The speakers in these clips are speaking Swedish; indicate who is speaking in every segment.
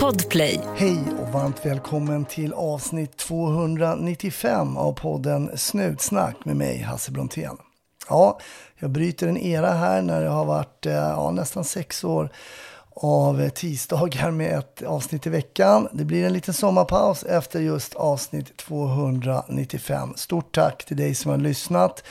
Speaker 1: Podplay.
Speaker 2: Hej och varmt välkommen till avsnitt 295 av podden Snutsnack med mig, Hasse Brontén. Ja, jag bryter en era här när det har varit eh, ja, nästan sex år av tisdagar med ett avsnitt i veckan. Det blir en liten sommarpaus efter just avsnitt 295. Stort tack till dig som har lyssnat.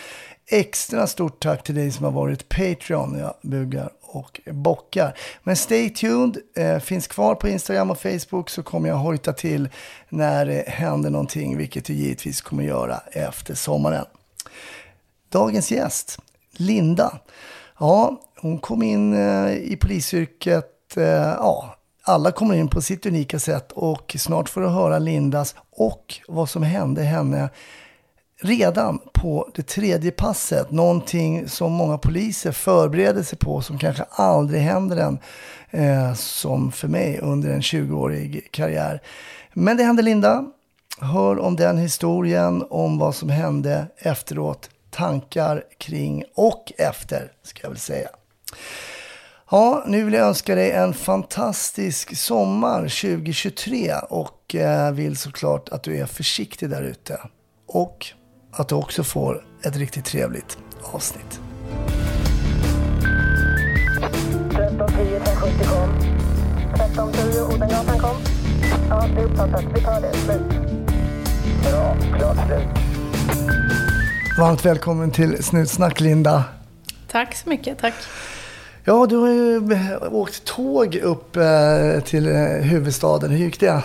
Speaker 2: Extra stort tack till dig som har varit Patreon. Jag bugar och bockar. Men stay tuned, eh, finns kvar på Instagram och Facebook så kommer jag hojta till när det händer någonting, vilket det givetvis kommer göra efter sommaren. Dagens gäst, Linda. Ja, hon kom in eh, i polisyrket, eh, ja, alla kommer in på sitt unika sätt och snart får du höra Lindas och vad som hände henne redan på det tredje passet. Någonting som många poliser förbereder sig på som kanske aldrig händer en. Eh, som för mig under en 20-årig karriär. Men det hände Linda. Hör om den historien, om vad som hände efteråt. Tankar kring och efter, ska jag väl säga. Ja, nu vill jag önska dig en fantastisk sommar 2023 och eh, vill såklart att du är försiktig där ute. Och att du också får ett riktigt trevligt avsnitt.
Speaker 3: 1310 1070 kom. 1310 Odengatan kom. Ja, det är uppfattat. Vi tar det. Slut. Bra. Klart slut.
Speaker 2: Varmt välkommen till Snutsnack Linda.
Speaker 4: Tack så mycket, tack.
Speaker 2: Ja, du har ju åkt tåg upp eh, till eh, huvudstaden. Hur gick det?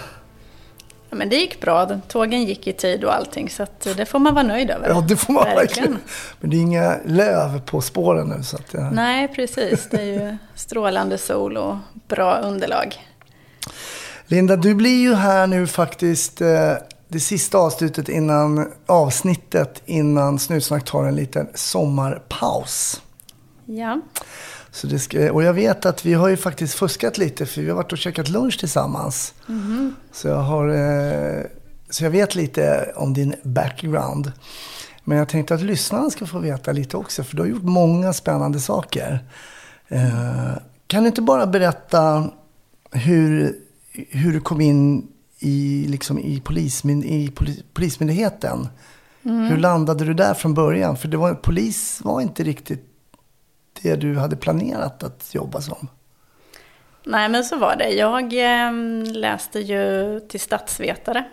Speaker 4: Ja, men det gick bra. Tågen gick i tid och allting, så att det får man vara nöjd över.
Speaker 2: Ja, det får man verkligen. Men det är inga löv på spåren nu. Så att, ja.
Speaker 4: Nej, precis. Det är ju strålande sol och bra underlag.
Speaker 2: Linda, du blir ju här nu faktiskt eh, det sista avslutet innan avsnittet innan Snutsnack tar en liten sommarpaus.
Speaker 4: Ja.
Speaker 2: Så det ska, och jag vet att vi har ju faktiskt fuskat lite för vi har varit och käkat lunch tillsammans.
Speaker 4: Mm.
Speaker 2: Så, jag har, eh, så jag vet lite om din background. Men jag tänkte att lyssnarna ska få veta lite också för du har gjort många spännande saker. Eh, kan du inte bara berätta hur, hur du kom in i, liksom i, polismyn, i polis, Polismyndigheten? Hur landade du där från början? För det var, polis var inte riktigt det du hade planerat att jobba som?
Speaker 4: Nej, men så var det. Jag eh, läste ju till statsvetare,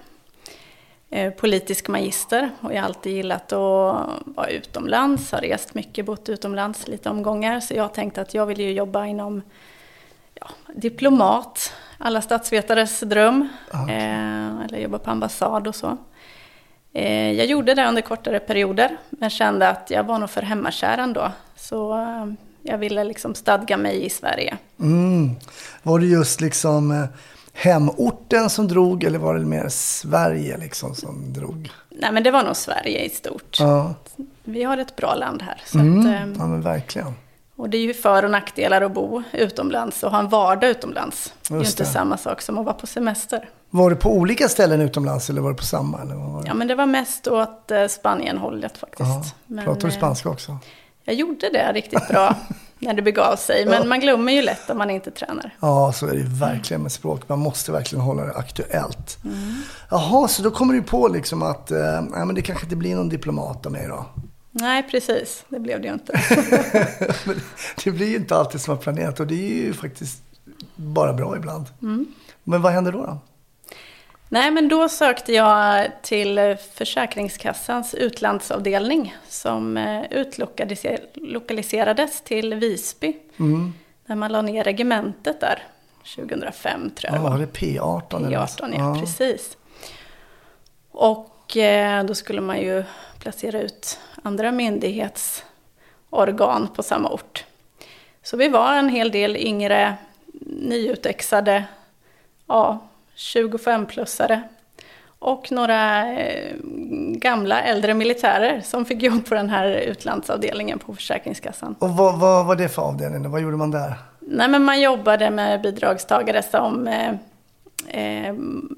Speaker 4: eh, politisk magister och jag har alltid gillat att vara utomlands, har rest mycket, bott utomlands lite omgångar. Så jag tänkte att jag vill ju jobba inom ja, diplomat, alla statsvetares dröm,
Speaker 2: Okay.
Speaker 4: eh, eller jobba på ambassad och så. Eh, jag gjorde det under kortare perioder, men kände att jag var nog för hemmakär ändå. Så eh, jag ville liksom stadga mig i Sverige.
Speaker 2: Mm. Var det just liksom eh, hemorten som drog eller var det mer Sverige liksom som drog?
Speaker 4: Nej, men det var nog Sverige i stort.
Speaker 2: Ja,
Speaker 4: Vi har ett bra land här. Så
Speaker 2: mm.
Speaker 4: att,
Speaker 2: ja
Speaker 4: eh,
Speaker 2: men verkligen.
Speaker 4: och det är ju för och nackdelar att bo utomlands och ha en vardag utomlands. Det är ju
Speaker 2: Just
Speaker 4: inte
Speaker 2: det.
Speaker 4: samma sak som att vara på semester.
Speaker 2: Var det på olika ställen utomlands eller var det på samma? Eller var det?
Speaker 4: Ja, men det var mest åt Spanien-hållet faktiskt.
Speaker 2: Ja. Pratar du spanska också?
Speaker 4: Jag gjorde det riktigt bra när det begav sig. Men man glömmer ju lätt om man inte tränar.
Speaker 2: Ja, så är det verkligen med språk. Man måste verkligen hålla det aktuellt. Jaha, så då kommer du på liksom att eh, nej, men det kanske inte blir någon diplomat av mig då.
Speaker 4: Nej, precis. Det blev det ju inte.
Speaker 2: Det blir ju inte alltid som man planerat och det är ju faktiskt bara bra ibland. Men vad händer då? då?
Speaker 4: Nej, men då sökte jag till Försäkringskassans utlandsavdelning som eh, utlokaliserades till Visby. När man la ner regementet där 2005 tror jag
Speaker 2: Ja,
Speaker 4: det var.
Speaker 2: det P18? eller?
Speaker 4: P18, ja, precis. Och eh, då skulle man ju placera ut andra myndighetsorgan på samma ort. Så vi var en hel del yngre, nyutexade, ja, 25-plussare. Och några eh, gamla äldre militärer som fick jobb på den här utlandsavdelningen på Försäkringskassan.
Speaker 2: Och vad, vad var det för avdelning? Vad gjorde man där?
Speaker 4: Nej, men man jobbade med bidragstagare som eh, eh,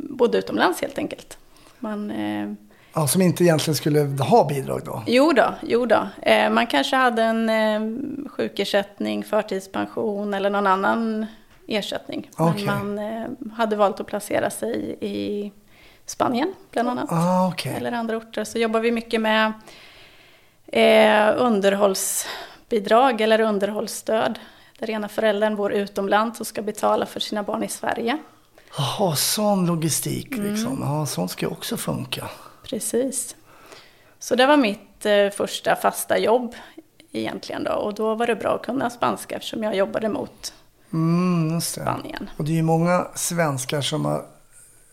Speaker 4: bodde utomlands helt enkelt. Man, eh,
Speaker 2: Ja, som inte egentligen skulle ha bidrag då?
Speaker 4: jo då, jo då. Eh, man kanske hade en eh, sjukersättning, förtidspension eller någon annan ersättning.
Speaker 2: Okej.
Speaker 4: Men man eh, hade valt att placera sig i Spanien bland annat.
Speaker 2: Ah, okej.
Speaker 4: Eller andra orter. Så jobbar vi mycket med eh, underhållsbidrag eller underhållsstöd. Där ena föräldern bor utomlands och ska betala för sina barn i Sverige.
Speaker 2: Jaha, sån logistik
Speaker 4: Mm.
Speaker 2: liksom. Ja, sånt ska också funka.
Speaker 4: Precis. Så det var mitt eh, första fasta jobb egentligen då. Och då var det bra att kunna spanska eftersom jag jobbade mot
Speaker 2: Mm, just det.
Speaker 4: Spanien.
Speaker 2: Och det är ju många svenskar som har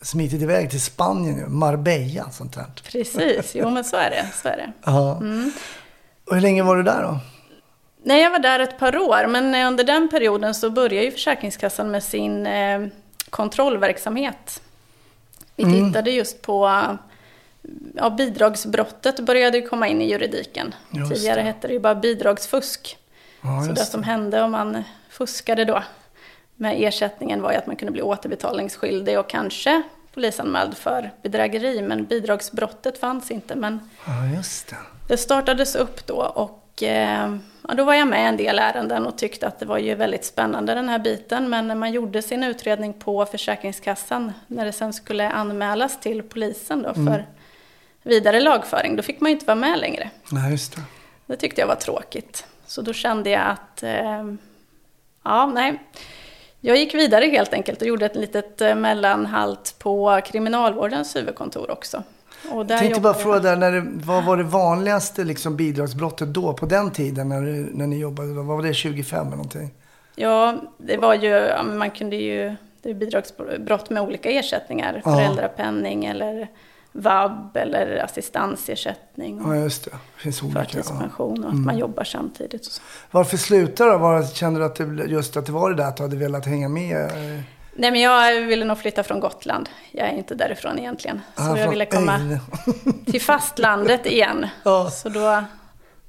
Speaker 2: smitit iväg till Spanien nu. Marbella, sånt där.
Speaker 4: Precis, jo men så är det. Så är det.
Speaker 2: Ja.
Speaker 4: Mm.
Speaker 2: Och hur länge var du där då?
Speaker 4: Nej, jag var där ett par år, men eh, under den perioden så började ju Försäkringskassan med sin eh, kontrollverksamhet. Vi
Speaker 2: Mm.
Speaker 4: tittade just på ja, bidragsbrottet började ju komma in i juridiken.
Speaker 2: Just
Speaker 4: Tidigare
Speaker 2: det.
Speaker 4: hette det ju bara bidragsfusk.
Speaker 2: Ja,
Speaker 4: så det
Speaker 2: just
Speaker 4: som hände om man fuskade då med ersättningen var ju att man kunde bli återbetalningsskyldig och kanske polisanmäld för bedrägeri. Men bidragsbrottet fanns inte. Men
Speaker 2: Ja, just det.
Speaker 4: det startades upp då och eh, ja, då var jag med i en del ärenden och tyckte att det var ju väldigt spännande den här biten. Men när man gjorde sin utredning på Försäkringskassan, när det sen skulle anmälas till polisen då för vidare lagföring, då fick man ju inte vara med längre.
Speaker 2: Nej, just det.
Speaker 4: Det tyckte jag var tråkigt. Så då kände jag att, eh, ja, nej. Jag gick vidare helt enkelt och gjorde ett litet eh, mellanhalt på Kriminalvårdens huvudkontor också. Och där
Speaker 2: Jag tänkte bara fråga där, när det, vad var det vanligaste liksom, bidragsbrottet då, på den tiden när, du, när ni jobbade? Vad var det, 25 eller någonting?
Speaker 4: Ja, det var ju, man kunde ju, det är bidragsbrott med olika ersättningar.
Speaker 2: Ja.
Speaker 4: Föräldrapenning eller vab eller assistansersättning och
Speaker 2: Ja, just det. Det finns olika. Mm.
Speaker 4: förtidspension och att man jobbar samtidigt. Och så.
Speaker 2: Varför slutade då? Var, kände du att det, just att det var det där att du hade velat hänga med?
Speaker 4: Nej, men jag ville nog flytta från Gotland. Jag är inte därifrån egentligen. Så
Speaker 2: ah,
Speaker 4: jag ville komma till fastlandet igen.
Speaker 2: Ja.
Speaker 4: Så då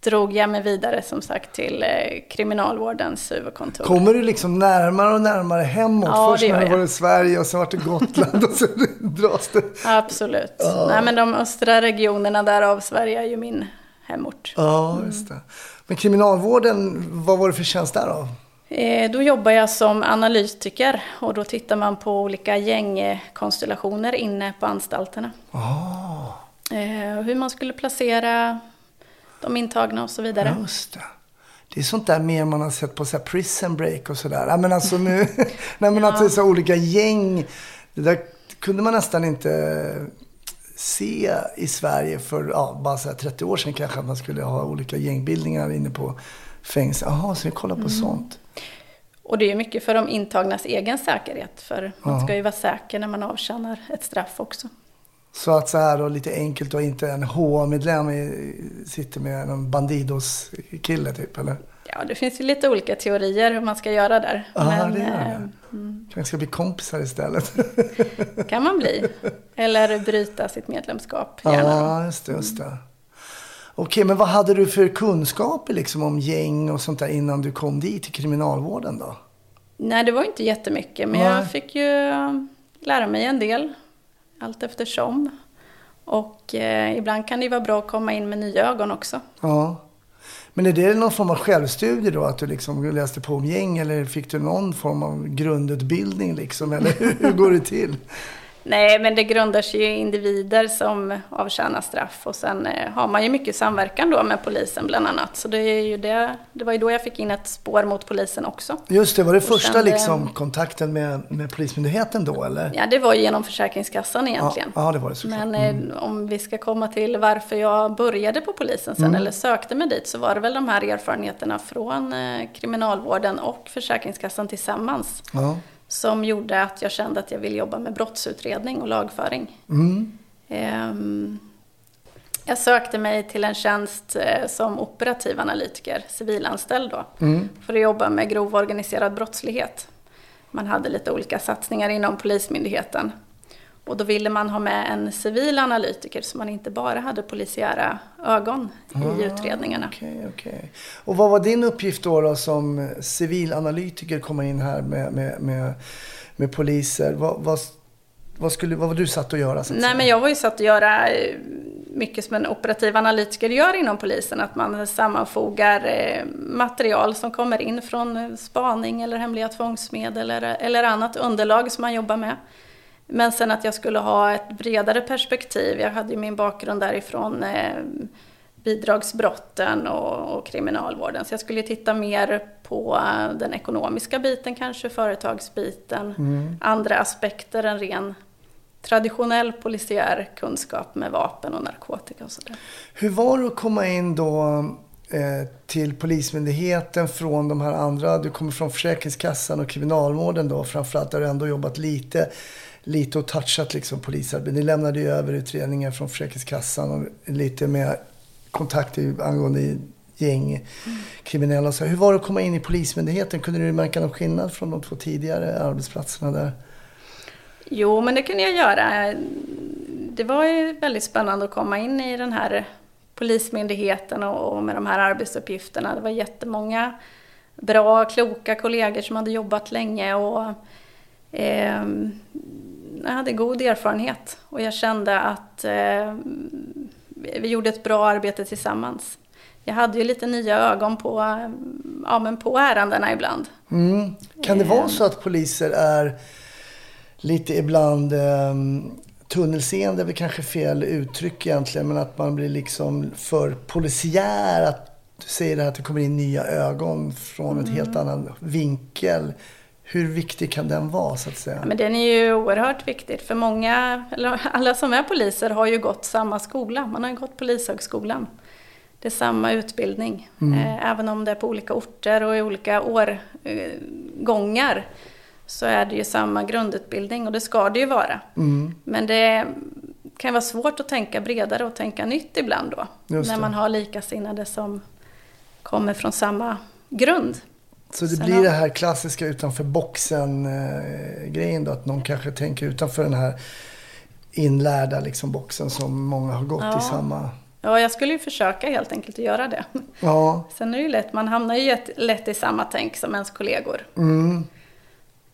Speaker 4: drog jag mig vidare som sagt till eh, Kriminalvårdens huvudkontor.
Speaker 2: Kommer du liksom närmare och närmare hemåt?
Speaker 4: Ja,
Speaker 2: Först
Speaker 4: det
Speaker 2: när
Speaker 4: jag.
Speaker 2: var i Sverige och så var det Gotland och så dras det.
Speaker 4: Absolut. Nej, men de östra regionerna där av Sverige är ju min hemort.
Speaker 2: Ja, just det. Men kriminalvården, vad var det för tjänst där då?
Speaker 4: Eh, Då jobbar jag som analytiker och då tittar man på olika gängkonstellationer inne på anstalterna. Eh, Hur man skulle placera de intagna och så vidare.
Speaker 2: just det. Det är sånt där mer man har sett på så prison break och sådär. Ja, men alltså nu, nej men att det är så olika gäng. Det där kunde man nästan inte se i Sverige för ja, bara så här 30 år sedan kanske. Att man skulle ha olika gängbildningar inne på fängelse. Jaha, så vi kollar på
Speaker 4: Mm.
Speaker 2: sånt.
Speaker 4: Och det är ju mycket för de intagnas egen säkerhet. För man
Speaker 2: Ja.
Speaker 4: ska ju vara säker när man avtjänar ett straff också.
Speaker 2: Så att så här då lite enkelt och inte en HA-medlem i- sitter med någon Bandidos-kille typ eller?
Speaker 4: Ja, det finns ju lite olika teorier hur man ska göra där.
Speaker 2: Ja,
Speaker 4: Men
Speaker 2: det gör det.
Speaker 4: eh, mm,
Speaker 2: Kanske ska bli kompisar istället.
Speaker 4: kan man bli. Eller bryta sitt medlemskap, gärna.
Speaker 2: Ja, just det. Just det. Okej, men vad hade du för kunskaper liksom om gäng och sånt där innan du kom dit till kriminalvården då?
Speaker 4: Nej, det var inte jättemycket. Men
Speaker 2: Nej.
Speaker 4: jag fick ju lära mig en del. Allt eftersom. Och eh, ibland kan det ju vara bra att komma in med nya ögon också.
Speaker 2: Ja. Men är det någon form av självstudie då? Att du liksom läste på om gäng eller fick du någon form av grundutbildning liksom? Eller hur, hur går det till?
Speaker 4: Nej, men det grundar sig ju i individer som avtjänar straff. Och sen eh, har man ju mycket samverkan då med polisen bland annat. Så det, är ju det, det var ju då jag fick in ett spår mot polisen också.
Speaker 2: Just det, var det
Speaker 4: Och
Speaker 2: första
Speaker 4: sen, eh,
Speaker 2: liksom, kontakten med, med Polismyndigheten då eller?
Speaker 4: Ja, det var ju genom Försäkringskassan egentligen.
Speaker 2: Ja, ja, det var det såklart.
Speaker 4: Men eh, om vi ska komma till varför jag började på polisen sen, eller sökte mig dit, så var det väl de här erfarenheterna från kriminalvården och Försäkringskassan tillsammans
Speaker 2: Ja.
Speaker 4: Som gjorde att jag kände att jag ville jobba med brottsutredning och lagföring.
Speaker 2: Mm.
Speaker 4: Ehm, jag sökte mig till en tjänst eh, som operativ analytiker, civilanställd då,
Speaker 2: Mm.
Speaker 4: för att jobba med grov organiserad brottslighet. Man hade lite olika satsningar inom Polismyndigheten. Och då ville man ha med en civil analytiker så man inte bara hade polisiära ögon i utredningarna.
Speaker 2: Okej, okej. Och vad var din uppgift då, då som civilanalytiker komma in här med, med, med, med poliser? Vad, vad, vad, skulle, vad var du satt att göra? Så att
Speaker 4: Nej
Speaker 2: säga?
Speaker 4: men jag var ju satt att göra eh, mycket som en operativ analytiker gör inom polisen. Att man sammanfogar eh, material som kommer in från spaning eller hemliga tvångsmedel eller, eller annat underlag som man jobbar med. Men sen att jag skulle ha ett bredare perspektiv. Jag hade ju min bakgrund därifrån eh, bidragsbrotten och, och kriminalvården. Så jag skulle titta mer på den ekonomiska biten kanske, företagsbiten, mm. andra aspekter än ren traditionell polisiär kunskap med vapen och narkotika och sådär.
Speaker 2: Hur var det att komma in då eh, till Polismyndigheten från de här andra, du kommer från Försäkringskassan och Kriminalvården då framförallt, där du ändå jobbat lite, lite och touchat liksom polisarbetet. Ni lämnade ju över utredningar från Försäkringskassan och lite med kontakter angående gäng, kriminella. Så hur var det att komma in i Polismyndigheten? Kunde du märka någon skillnad från de två tidigare arbetsplatserna där?
Speaker 4: Jo, men det kunde jag göra. Det var ju väldigt spännande att komma in i den här Polismyndigheten och med de här arbetsuppgifterna. Det var jättemånga bra, kloka kollegor som hade jobbat länge och eh, jag hade god erfarenhet. Och jag kände att eh, vi gjorde ett bra arbete tillsammans. Jag hade ju lite nya ögon på, ja, men på ärendena ibland.
Speaker 2: Mm. Kan det vara ehm. så att poliser är lite ibland eh, tunnelseende är väl kanske fel uttryck egentligen, men att man blir liksom för polisiär. Att du säger det här att det kommer in nya ögon från mm. en helt annan vinkel. Hur viktig kan den vara så att säga?
Speaker 4: Ja, men den är ju oerhört viktig. För många, eller alla som är poliser har ju gått samma skola. Man har ju gått Polishögskolan. Det är samma utbildning. Mm. Eh, även om det är på olika orter och i olika årgångar. Eh, så är det ju samma grundutbildning och det ska det ju vara. Mm. Men det kan vara svårt att tänka bredare och tänka nytt ibland då. När man har likasinnade som kommer från samma grund.
Speaker 2: Så det blir det här klassiska utanför boxen-grejen då? Att någon kanske tänker utanför den här inlärda liksom, boxen som många har gått ja. i samma...
Speaker 4: Ja, jag skulle ju försöka helt enkelt att göra det. Ja. Sen är det ju lätt, man hamnar ju lätt i samma tänk som ens kollegor. Mm.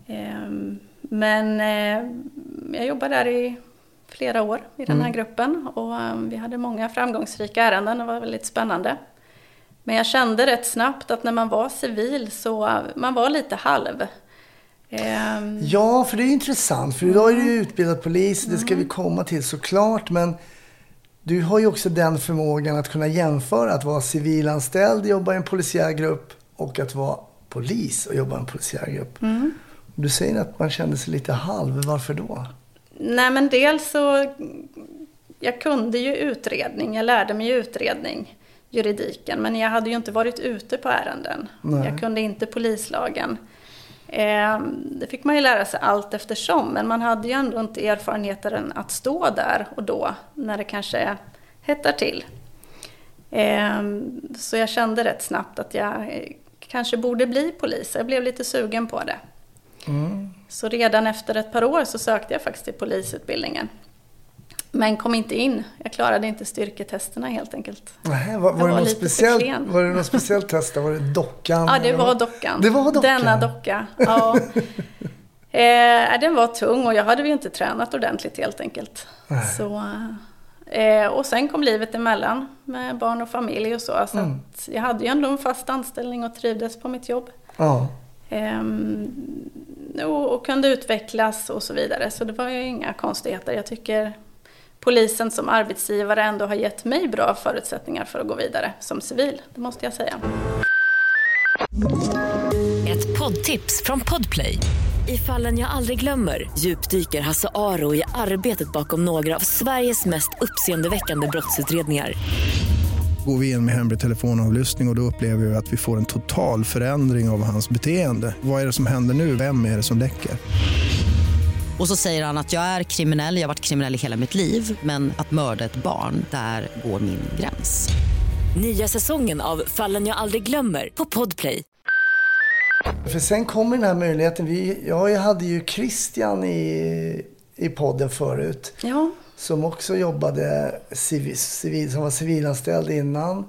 Speaker 4: Ehm, men eh, jag jobbade där i flera år i den här mm. gruppen och ehm, vi hade många framgångsrika ärenden. Det var väldigt spännande. Men jag kände rätt snabbt att när man var civil så man var lite halv.
Speaker 2: Ehm. Ja, för det är intressant. För idag är du mm. utbildad polis, det ska vi mm. komma till såklart. Men du har ju också den förmågan att kunna jämföra att vara civilanställd, jobba i en polisiär grupp och att vara polis och jobba i en polisiär grupp. Mm. Du säger att man kände sig lite halv. Varför då?
Speaker 4: Nej, men dels så... Jag kunde ju utredning. Jag lärde mig utredning, juridiken. Men jag hade ju inte varit ute på ärenden. Nej. Jag kunde inte polislagen. Eh, det fick man ju lära sig allt eftersom. Men man hade ju ändå inte erfarenheten att stå där och då. När det kanske hettar till. Eh, så jag kände rätt snabbt att jag kanske borde bli polis. Jag blev lite sugen på det. Mm. Så redan efter ett par år så sökte jag faktiskt till polisutbildningen. Men kom inte in. Jag klarade inte styrketesterna helt enkelt.
Speaker 2: Nej, var, var, det något speciellt, var det något speciellt test? Var det dockan?
Speaker 4: Ja, det var dockan.
Speaker 2: Det var dockan?
Speaker 4: Denna docka. Ja. eh, den var tung och jag hade ju inte tränat ordentligt helt enkelt. Så, eh, och sen kom livet emellan med barn och familj och så. Så mm. jag hade ju ändå en fast anställning och trivdes på mitt jobb. Ja. Eh, och, och kunde utvecklas och så vidare. Så det var ju inga konstigheter. Jag tycker polisen som arbetsgivare ändå har gett mig bra förutsättningar för att gå vidare som civil. Det måste jag säga.
Speaker 1: Ett poddtips från Podplay. I fallen jag aldrig glömmer djupdyker Hasse Aro i arbetet bakom några av Sveriges mest uppseendeväckande brottsutredningar
Speaker 5: går vi in med hemlig telefonavlyssning och, och då upplever vi att vi får en total förändring av hans beteende. Vad är det som händer nu? Vem är det som läcker?
Speaker 6: Och så säger han att jag är kriminell, jag har varit kriminell i hela mitt liv men att mörda ett barn, där går min gräns.
Speaker 1: Nya säsongen av Fallen jag aldrig glömmer på Podplay.
Speaker 2: För sen kommer den här möjligheten. Vi, jag hade ju Christian i, i podden förut. Ja som också jobbade civil, civil, som var civilanställd innan.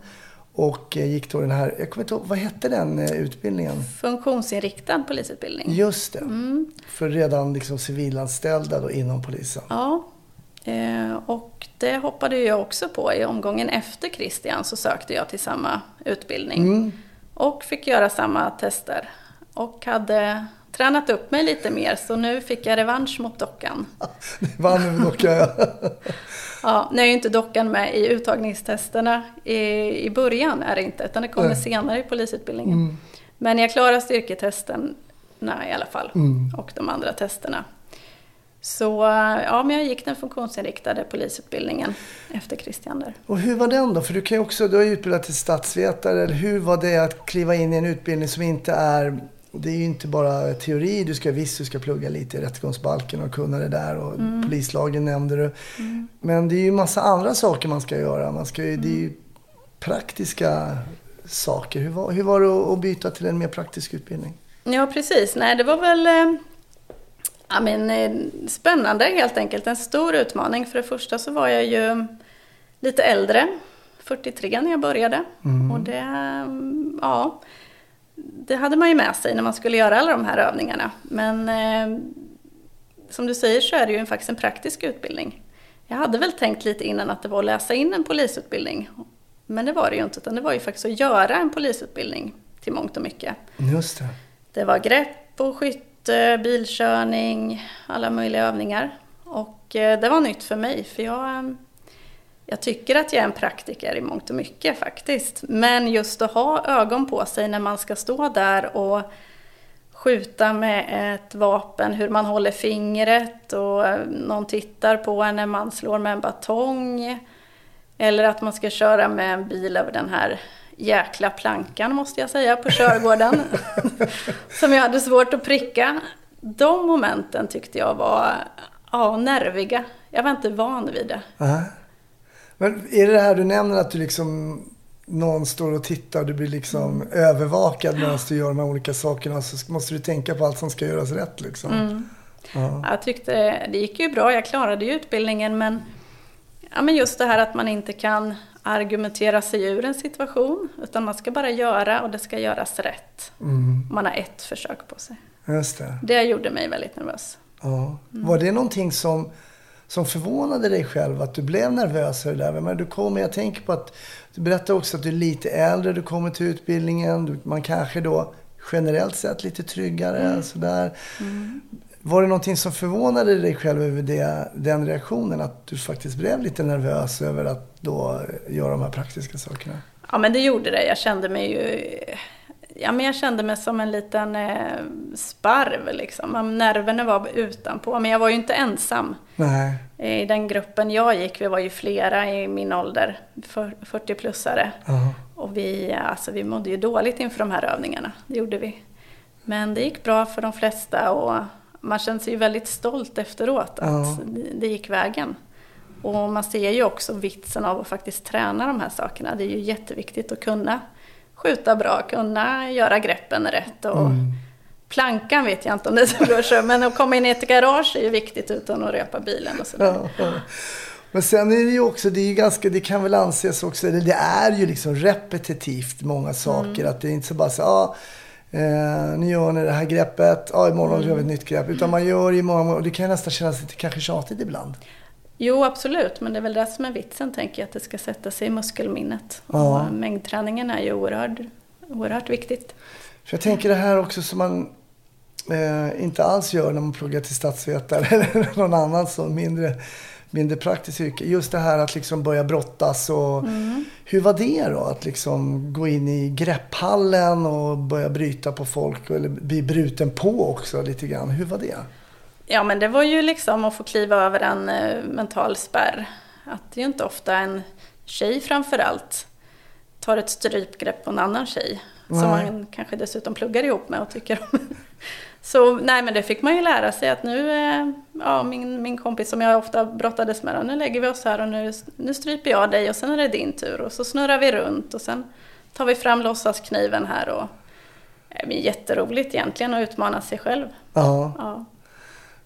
Speaker 2: Och eh, gick då den här, jag kommer inte ihåg, vad hette den eh, utbildningen?
Speaker 4: Funktionsinriktad polisutbildning.
Speaker 2: Just det. Mm. För redan liksom civilanställda då inom polisen.
Speaker 4: Ja. Eh, och det hoppade jag också på. I omgången efter Christian så sökte jag till samma utbildning.
Speaker 2: Mm.
Speaker 4: Och fick göra samma tester. Och hade tränat upp mig lite mer så nu fick jag revansch mot dockan.
Speaker 2: Vann över docka, ja.
Speaker 4: Ja, nu är ju inte dockan med i uttagningstesterna i, i början är det inte, utan det kommer
Speaker 2: Nej.
Speaker 4: senare i polisutbildningen.
Speaker 2: Mm.
Speaker 4: Men jag klarade styrketesten i alla fall
Speaker 2: Mm.
Speaker 4: och de andra testerna. Så ja, men jag gick den funktionsinriktade polisutbildningen efter Christian där.
Speaker 2: Och hur var den då? För du kan också, du har ju utbildat till statsvetare. Eller hur var det att kliva in i en utbildning som inte är, det är ju inte bara teori. Du ska visst, du ska plugga lite i rättegångsbalken och kunna det där. Och polislagen nämnde du. Men det är ju massa andra saker man ska göra. Man ska ju, Det är ju praktiska saker. Hur var, hur var det att- byta till en mer praktisk utbildning?
Speaker 4: Ja, precis. Nej, det var väl eh, ja, men, eh, spännande helt enkelt. En stor utmaning. För det första så var jag ju lite äldre, 43 när jag började. Och det, mm, ja, det hade man ju med sig när man skulle göra alla de här övningarna. Men eh, som du säger så är det ju faktiskt en praktisk utbildning. Jag hade väl tänkt lite innan att det var att läsa in en polisutbildning. Men det var det ju inte, utan det var ju faktiskt att göra en polisutbildning till mångt och mycket.
Speaker 2: Just det.
Speaker 4: Det var grepp och skytte, bilkörning, alla möjliga övningar. Och eh, det var nytt för mig, för jag, eh, jag tycker att jag är en praktiker i mångt och mycket faktiskt. Men just att ha ögon på sig när man ska stå där och skjuta med ett vapen, hur man håller fingret och eh, någon tittar på en när man slår med en batong. Eller att man ska köra med en bil över den här jäkla plankan måste jag säga på körgården. som jag hade svårt att pricka. De momenten tyckte jag var ja, nerviga. Jag var inte van vid det.
Speaker 2: Nej. Men är det det här du nämner att du liksom någon står och tittar och du blir liksom övervakad medan du gör de här olika sakerna så måste du tänka på allt som ska göras rätt liksom. Ja.
Speaker 4: Jag tyckte det gick ju bra, jag klarade ju utbildningen men, ja, men just det här att man inte kan argumentera sig ur en situation utan man ska bara göra och det ska göras rätt.
Speaker 2: Mm,
Speaker 4: Man har ett försök på sig.
Speaker 2: just det.
Speaker 4: Det gjorde mig väldigt nervös.
Speaker 2: Ja. Var det någonting som, som förvånade dig själv? Att du blev nervös över det där? Men du kommer, jag tänker på att du berättar också att du är lite äldre, du kommer till utbildningen. Du, man kanske då generellt sett lite tryggare. Sådär. Var det någonting som förvånade dig själv över det, den reaktionen? Att du faktiskt blev lite nervös över att då göra de här praktiska sakerna?
Speaker 4: Ja men det gjorde det. Jag kände mig ju... Ja men jag kände mig som en liten eh, sparv liksom. Nerverna var utanpå. Men jag var ju inte ensam.
Speaker 2: Nej.
Speaker 4: I den gruppen jag gick, vi var ju flera i min ålder, för- 40-plussare.
Speaker 2: Ja.
Speaker 4: Och vi, alltså, vi mådde ju dåligt inför de här övningarna, det gjorde vi. Men det gick bra för de flesta och man känner sig ju väldigt stolt efteråt att det, det gick vägen. Och man ser ju också vitsen av att faktiskt träna de här sakerna. Det är ju jätteviktigt att kunna skjuta bra, kunna göra greppen rätt. Och Plankan vet jag inte om det är så bra men att komma in i ett garage är ju viktigt utan att repa bilen och sådär.
Speaker 2: Ja, ja. Men sen är det ju också, det är ju ganska, det kan väl anses också, eller det är ju liksom repetitivt många saker. Att det är inte så bara så, ja, eh, nu gör ni det här greppet, ja, imorgon gör vi ett nytt grepp. Utan man gör ju många, och det kan ju nästan kännas lite kanske tjatigt ibland.
Speaker 4: Jo, absolut, men det är väl det som är vitsen, tänker jag, att det ska sätta sig i muskelminnet.
Speaker 2: Ja.
Speaker 4: Och mängdträningen är ju oerhört, oerhört viktigt.
Speaker 2: För jag tänker det här också som man eh, inte alls gör när man pluggar till statsvetare eller någon annan så mindre, mindre praktiskt yrke. Just det här att liksom börja brottas och hur var det då? Att liksom gå in i grepphallen och börja bryta på folk eller bli bruten på också lite grann. Hur var det?
Speaker 4: Ja, men det var ju liksom att få kliva över en eh, mental spärr. Att det är ju inte ofta en tjej framför allt tar ett strypgrepp på en annan tjej. Som
Speaker 2: Nej.
Speaker 4: man kanske dessutom pluggar ihop med och tycker om. Så nej, men det fick man ju lära sig att nu, eh, ja, min, min kompis som jag ofta brottades med, nu lägger vi oss här och nu, nu stryper jag dig och sen är det din tur. Och så snurrar vi runt och sen tar vi fram låtsaskniven här och det är jätteroligt egentligen att utmana sig själv.
Speaker 2: Ja.
Speaker 4: Ja.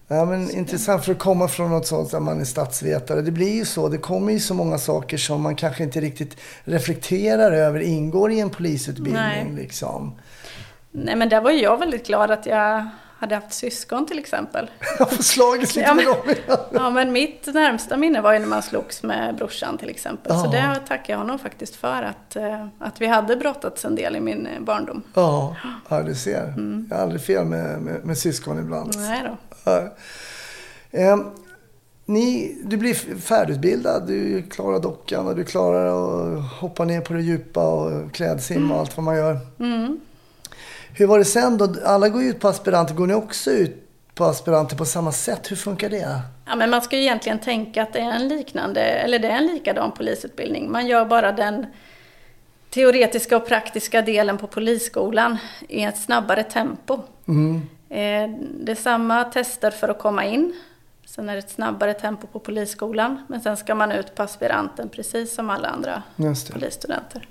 Speaker 2: Ja, men intressant för att komma från något sånt där man är statsvetare. Det blir ju så. Det kommer ju så många saker som man kanske inte riktigt reflekterar över ingår i en polisutbildning.
Speaker 4: Nej.
Speaker 2: Liksom.
Speaker 4: Nej men där var ju jag väldigt glad att jag hade haft syskon till exempel.
Speaker 2: Jag får slagits lite
Speaker 4: Ja,
Speaker 2: med
Speaker 4: men-
Speaker 2: dem.
Speaker 4: Ja, men mitt närmsta minne var ju när man slogs med brorsan till exempel. Så
Speaker 2: Ja.
Speaker 4: det tackar jag honom faktiskt för, att, eh, att vi hade brottats en del i min barndom.
Speaker 2: Ja, ja, du ser. Jag har aldrig fel med, med, med syskon ibland.
Speaker 4: Nej då.
Speaker 2: Ehm, ni, du blir färdigutbildad, du klarar dockan och du klarar att hoppa ner på det djupa och klädsimma och allt vad man gör.
Speaker 4: Mm.
Speaker 2: Hur var det sen då? Alla går ju ut på aspiranter. Går ni också ut på aspiranter på samma sätt? Hur funkar det?
Speaker 4: Ja, men man ska ju egentligen tänka att det är en liknande, eller det är en likadan polisutbildning. Man gör bara den teoretiska och praktiska delen på polisskolan i ett snabbare tempo.
Speaker 2: Mm.
Speaker 4: Eh, Det är samma tester för att komma in. Sen är det ett snabbare tempo på polisskolan. Men sen ska man ut på aspiranten precis som alla andra polisstudenter.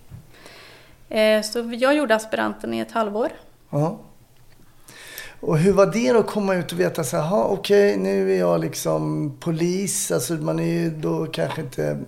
Speaker 4: Eh, Så jag gjorde aspiranten i ett halvår.
Speaker 2: Ja. Och hur var det då att komma ut och veta så här, "Ha, okej nu är jag liksom polis. Alltså man är ju då kanske inte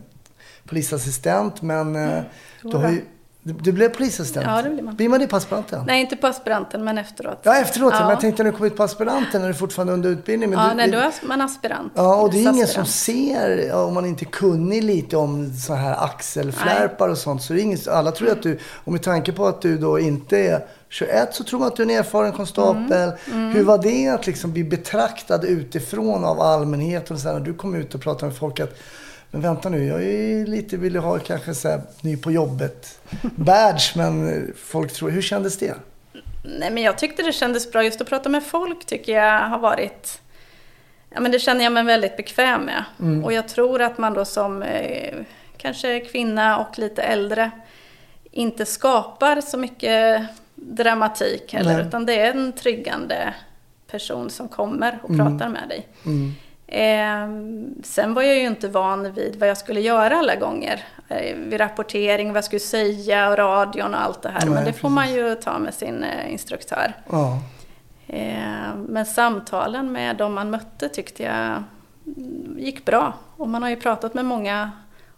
Speaker 2: polisassistent men eh,
Speaker 4: Jo
Speaker 2: du har ju, du, du blev polisassistent?
Speaker 4: Ja, det blir man.
Speaker 2: Blir man det på aspiranten?
Speaker 4: Nej, inte på aspiranten, men efteråt.
Speaker 2: Ja, efteråt.
Speaker 4: Ja.
Speaker 2: Men jag tänkte när du kom ut på aspiranten, när du fortfarande är under utbildning. Men
Speaker 4: Ja,
Speaker 2: du,
Speaker 4: nej, då är man aspirant.
Speaker 2: Ja, och det är ingen som ser, om man inte är kunnig lite om så här axelflärpar och sånt. Så det är ingen, alla tror att du, och med tanke på att du då inte är 21 så tror man att du är en erfaren konstapel.
Speaker 4: Mm,
Speaker 2: Hur var det att liksom bli betraktad utifrån av allmänheten? Och här, när du kom ut och pratade med folk att men vänta nu, jag är lite, vill ha kanske så här, ny på jobbet badge, men folk tror, hur kändes det?
Speaker 4: Nej, men jag tyckte det kändes bra. Just att prata med folk tycker jag har varit... Ja, men det känner jag mig väldigt bekväm med.
Speaker 2: Mm.
Speaker 4: Och jag tror att man då som eh, kanske kvinna och lite äldre inte skapar så mycket dramatik heller.
Speaker 2: Nej.
Speaker 4: Utan det är en tryggande person som kommer och
Speaker 2: Mm.
Speaker 4: pratar med dig.
Speaker 2: Mm.
Speaker 4: Eh, sen var jag ju inte van vid vad jag skulle göra alla gånger. Eh, vid rapportering, vad jag skulle säga och radion och allt det här.
Speaker 2: Nej,
Speaker 4: Men det får man ju ta med sin eh, instruktör.
Speaker 2: Ja.
Speaker 4: Eh, men samtalen med de man mötte tyckte jag mm, gick bra. Och man har ju pratat med många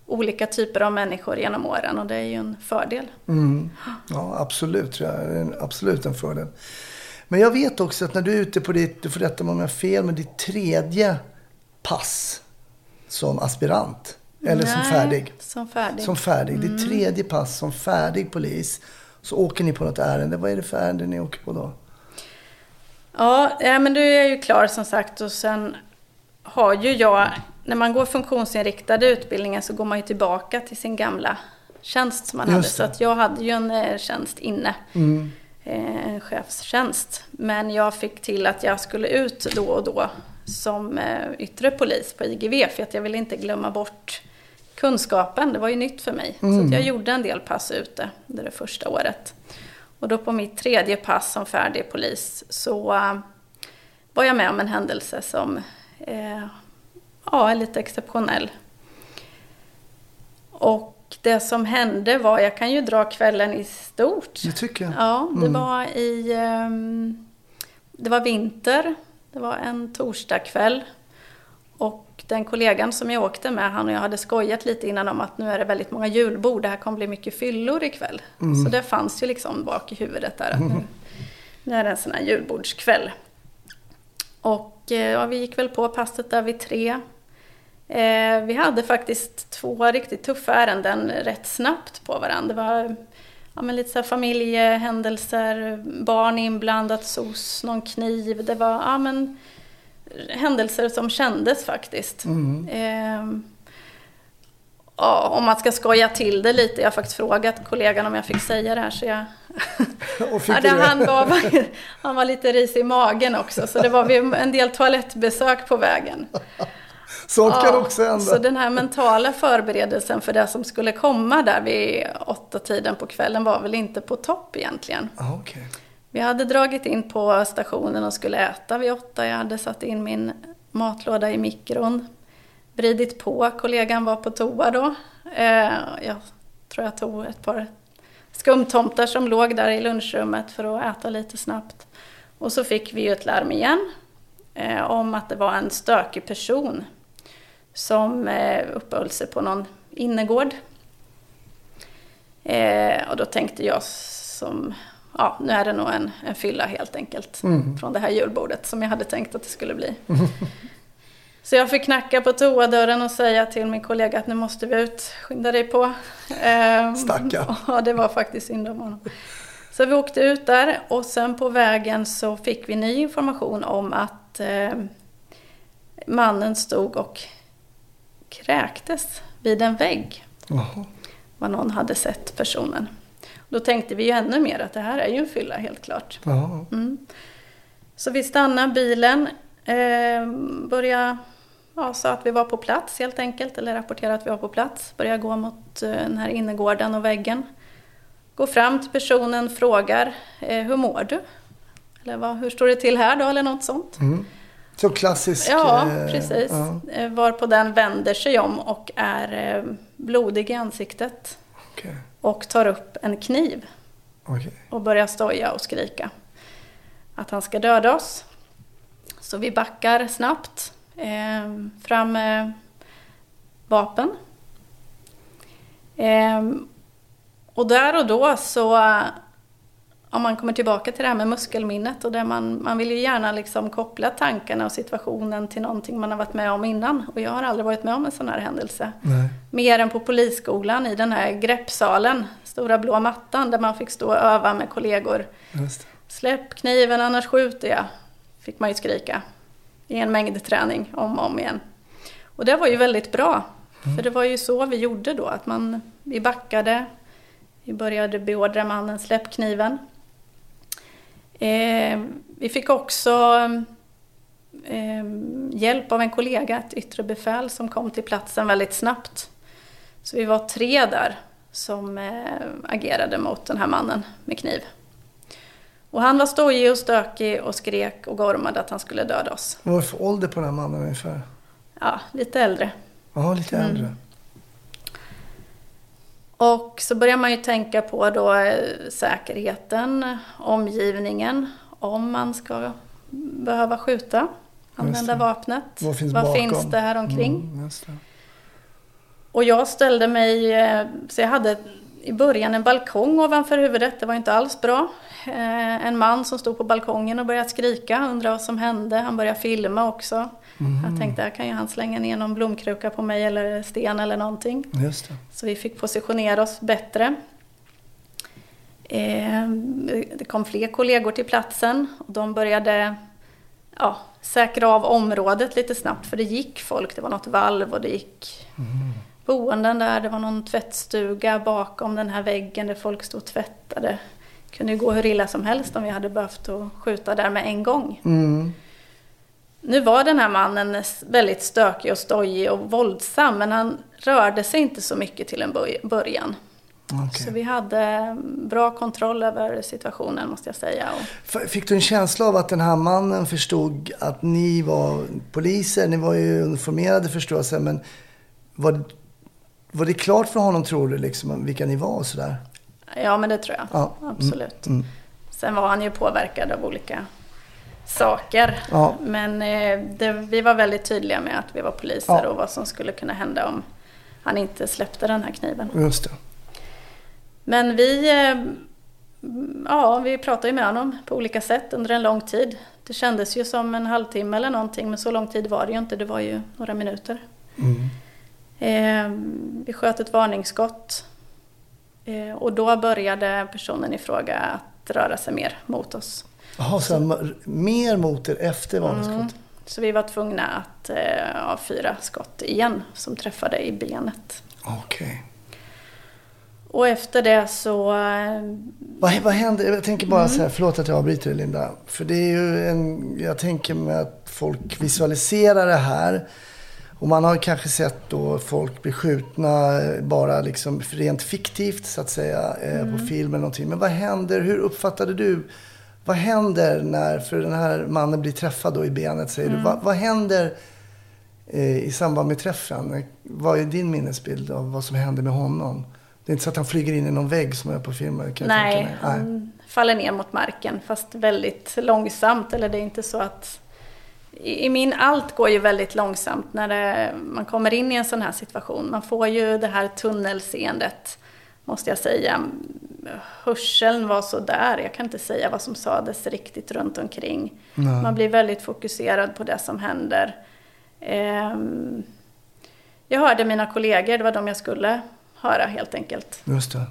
Speaker 4: olika typer av människor genom åren och det är ju en fördel.
Speaker 2: Mm. Ja, absolut. Tror jag. Det är en, absolut en fördel. Men jag vet också att när du är ute på ditt, du får rätta mig om jag har fel, men ditt tredje pass som aspirant. Eller som
Speaker 4: Nej,
Speaker 2: färdig.
Speaker 4: Som färdig.
Speaker 2: Som färdig. Ditt tredje pass som färdig polis. Så åker ni på något ärende. Vad är det för ärende ni åker på då?
Speaker 4: Ja, men du är ju klar som sagt och sen har ju jag, när man går funktionsinriktade utbildningen så går man ju tillbaka till sin gamla tjänst som man hade.
Speaker 2: Just
Speaker 4: Så
Speaker 2: det.
Speaker 4: att jag hade ju en eh, tjänst inne,
Speaker 2: Mm.
Speaker 4: eh, en chefstjänst. Men jag fick till att jag skulle ut då och då som eh, yttre polis på IGV för att jag ville inte glömma bort kunskapen. Det var ju nytt för mig. Så
Speaker 2: Mm.
Speaker 4: att jag gjorde en del pass ute under det första året. Och då på mitt tredje pass som färdig polis så eh, var jag med om en händelse som eh, ja, är lite exceptionell. Och det som hände var, jag kan ju dra kvällen i stort.
Speaker 2: Det tycker jag.
Speaker 4: Ja, det
Speaker 2: Mm.
Speaker 4: var i... ehm, det var vinter. Det var en torsdagkväll. Och den kollegan som jag åkte med, han och jag hade skojat lite innan om att nu är det väldigt många julbord, det här kommer bli mycket fyllor ikväll.
Speaker 2: Mm.
Speaker 4: Så det fanns ju liksom bak i huvudet där att nu, nu är det en sån här julbordskväll. Och eh, ja, vi gick väl på passet där vid tre. Eh, vi hade faktiskt två riktigt tuffa ärenden rätt snabbt på varandra. Det var ja, men lite så familjehändelser, barn inblandat, SOS, någon kniv. Det var ja, men, händelser som kändes faktiskt.
Speaker 2: Mm.
Speaker 4: Eh, ja, om man ska skoja till det lite, jag har faktiskt frågat kollegan om jag fick säga det här så jag Ja, det, han, var, han var lite risig i magen också, så det var en del toalettbesök på vägen.
Speaker 2: Sånt kan
Speaker 4: Ja,
Speaker 2: också hända.
Speaker 4: Så den här mentala förberedelsen för det som skulle komma där vid åtta tiden på kvällen var väl inte på topp egentligen.
Speaker 2: Ah, okej.
Speaker 4: Vi hade dragit in på stationen och skulle äta vid åtta. Jag hade satt in min matlåda i mikron. Vridit på. Kollegan var på toa då. Eh, jag tror jag tog ett par skumtomtar som låg där i lunchrummet för att äta lite snabbt. Och så fick vi ju ett larm igen eh, om att det var en stökig person som eh, uppehöll sig på någon innergård. Eh, och då tänkte jag som ja, nu är det nog en, en fylla helt enkelt
Speaker 2: Mm.
Speaker 4: från det här julbordet som jag hade tänkt att det skulle bli. Så jag fick knacka på toadörren och säga till min kollega att nu måste vi ut, skynda dig på. Ehm,
Speaker 2: Stackarn.
Speaker 4: Ja, det var faktiskt synd om honom. Så vi åkte ut där och sen på vägen så fick vi ny information om att eh, mannen stod och kräktes vid en vägg.
Speaker 2: Jaha.
Speaker 4: Vad någon hade sett personen. Då tänkte vi ju ännu mer att det här är ju en fylla helt klart. Mm. Så vi stannade bilen, eh, började, ja, sa att vi var på plats helt enkelt, eller rapporterade att vi var på plats. Började gå mot eh, den här innergården och väggen. Går fram till personen, frågar, eh, hur mår du? Eller vad, hur står det till här då, eller något sånt.
Speaker 2: Mm. Så klassisk...
Speaker 4: Ja,
Speaker 2: eh,
Speaker 4: precis.
Speaker 2: Ja,
Speaker 4: Eh, Varpå den vänder sig om och är eh, blodig i ansiktet.
Speaker 2: okej.
Speaker 4: Och tar upp en kniv
Speaker 2: Okej.
Speaker 4: och börjar stoja och skrika att han ska döda oss. Så vi backar snabbt fram vapen. Och där och då så, om man kommer tillbaka till det här med muskelminnet och där man, man vill ju gärna liksom koppla tankarna och situationen till någonting man har varit med om innan. Och jag har aldrig varit med om en sån här händelse.
Speaker 2: Nej.
Speaker 4: Mer än på polisskolan i den här greppsalen, stora blå mattan där man fick stå och öva med kollegor. Släpp kniven annars skjuter jag, fick man ju skrika. I en mängdträning om och om igen. Och det var ju väldigt bra. För det var ju så vi gjorde då, att man, vi backade, vi började beordra mannen släpp kniven. Eh, vi fick också eh, hjälp av en kollega, ett yttre befäl som kom till platsen väldigt snabbt. Så vi var tre där som eh, agerade mot den här mannen med kniv. Och han var stojig och stökig och skrek och gormade att han skulle döda oss.
Speaker 2: Vad var det för ålder på den här mannen ungefär?
Speaker 4: Ja, lite äldre.
Speaker 2: Ja, lite
Speaker 4: Mm. Och så börjar man ju tänka på då eh, säkerheten, omgivningen, om man ska behöva skjuta, använda vapnet.
Speaker 2: Vad finns
Speaker 4: Vad
Speaker 2: bakom?
Speaker 4: finns det här omkring?
Speaker 2: Mm, det.
Speaker 4: Och jag ställde mig, eh, så jag hade i början en balkong ovanför huvudet, det var inte alls bra. Eh, En man som stod på balkongen och började skrika, undrade vad som hände. Han började filma också. Jag tänkte, här kan ju han slänga ner någon blomkruka på mig eller sten eller någonting.
Speaker 2: Just det.
Speaker 4: Så vi fick positionera oss bättre. Eh, Det kom fler kollegor till platsen och de började ja, säkra av området lite snabbt för det gick folk. Det var något valv och det gick boenden där. Det var någon tvättstuga bakom den här väggen där folk stod och tvättade. Det kunde ju gå hur illa som helst om vi hade behövt att skjuta där med en gång.
Speaker 2: Mm.
Speaker 4: Nu var den här mannen väldigt stökig och stojig och våldsam men han rörde sig inte så mycket till en början.
Speaker 2: Okej.
Speaker 4: Så vi hade bra kontroll över situationen måste jag säga.
Speaker 2: Fick du en känsla av att den här mannen förstod att ni var poliser? Ni var ju uniformerade förstås, men var, var det klart för honom tror du, liksom, vilka ni var och sådär?
Speaker 4: ja men det tror jag.
Speaker 2: Ja.
Speaker 4: Absolut.
Speaker 2: Mm.
Speaker 4: Sen var han ju påverkad av olika saker.
Speaker 2: Ja.
Speaker 4: Men eh, det, vi var väldigt tydliga med att vi var poliser
Speaker 2: Ja.
Speaker 4: och vad som skulle kunna hända om han inte släppte den här kniven.
Speaker 2: Just det.
Speaker 4: Men vi, eh, ja, vi pratade ju med honom på olika sätt under en lång tid. Det kändes ju som en halvtimme eller någonting, men så lång tid var det ju inte. Det var ju några minuter.
Speaker 2: Mm.
Speaker 4: Eh, vi sköt ett varningsskott. Och då började personen i fråga att röra sig mer mot oss.
Speaker 2: Jaha, så han, mer mot er efter varningsskottet?
Speaker 4: Mm. Så vi var tvungna att eh, avfyra skott igen som träffade i benet.
Speaker 2: Okej.
Speaker 4: Och efter det så... eh,
Speaker 2: Vad, vad händer? Jag tänker bara så
Speaker 4: Mm.
Speaker 2: här, förlåt att jag avbryter dig Linda. För det är ju en, jag tänker mig att folk visualiserar det här. Och man har kanske sett då folk bli skjutna eh, bara liksom rent fiktivt så att säga eh,
Speaker 4: Mm.
Speaker 2: på film eller någonting. Men vad händer? Hur uppfattade du? Vad händer när, för den här mannen blir träffad då i benet säger
Speaker 4: Mm.
Speaker 2: du. Vad, vad händer eh, i samband med träffen? Vad är din minnesbild av vad som händer med honom? Det är inte så att han flyger in i någon vägg som jag är på filmer. Kan jag
Speaker 4: Nej,
Speaker 2: tänka mig.
Speaker 4: han faller ner mot marken fast väldigt långsamt. Eller det är inte så att... I i min allt går ju väldigt långsamt när det, man kommer in i en sån här situation. Man får ju det här tunnelseendet, måste jag säga. hörseln var så där. Jag kan inte säga vad som sades riktigt runt omkring. Nej. Man blir väldigt fokuserad på det som händer. Ehm, jag hörde mina kollegor, det var de jag skulle höra helt enkelt.
Speaker 2: Just det.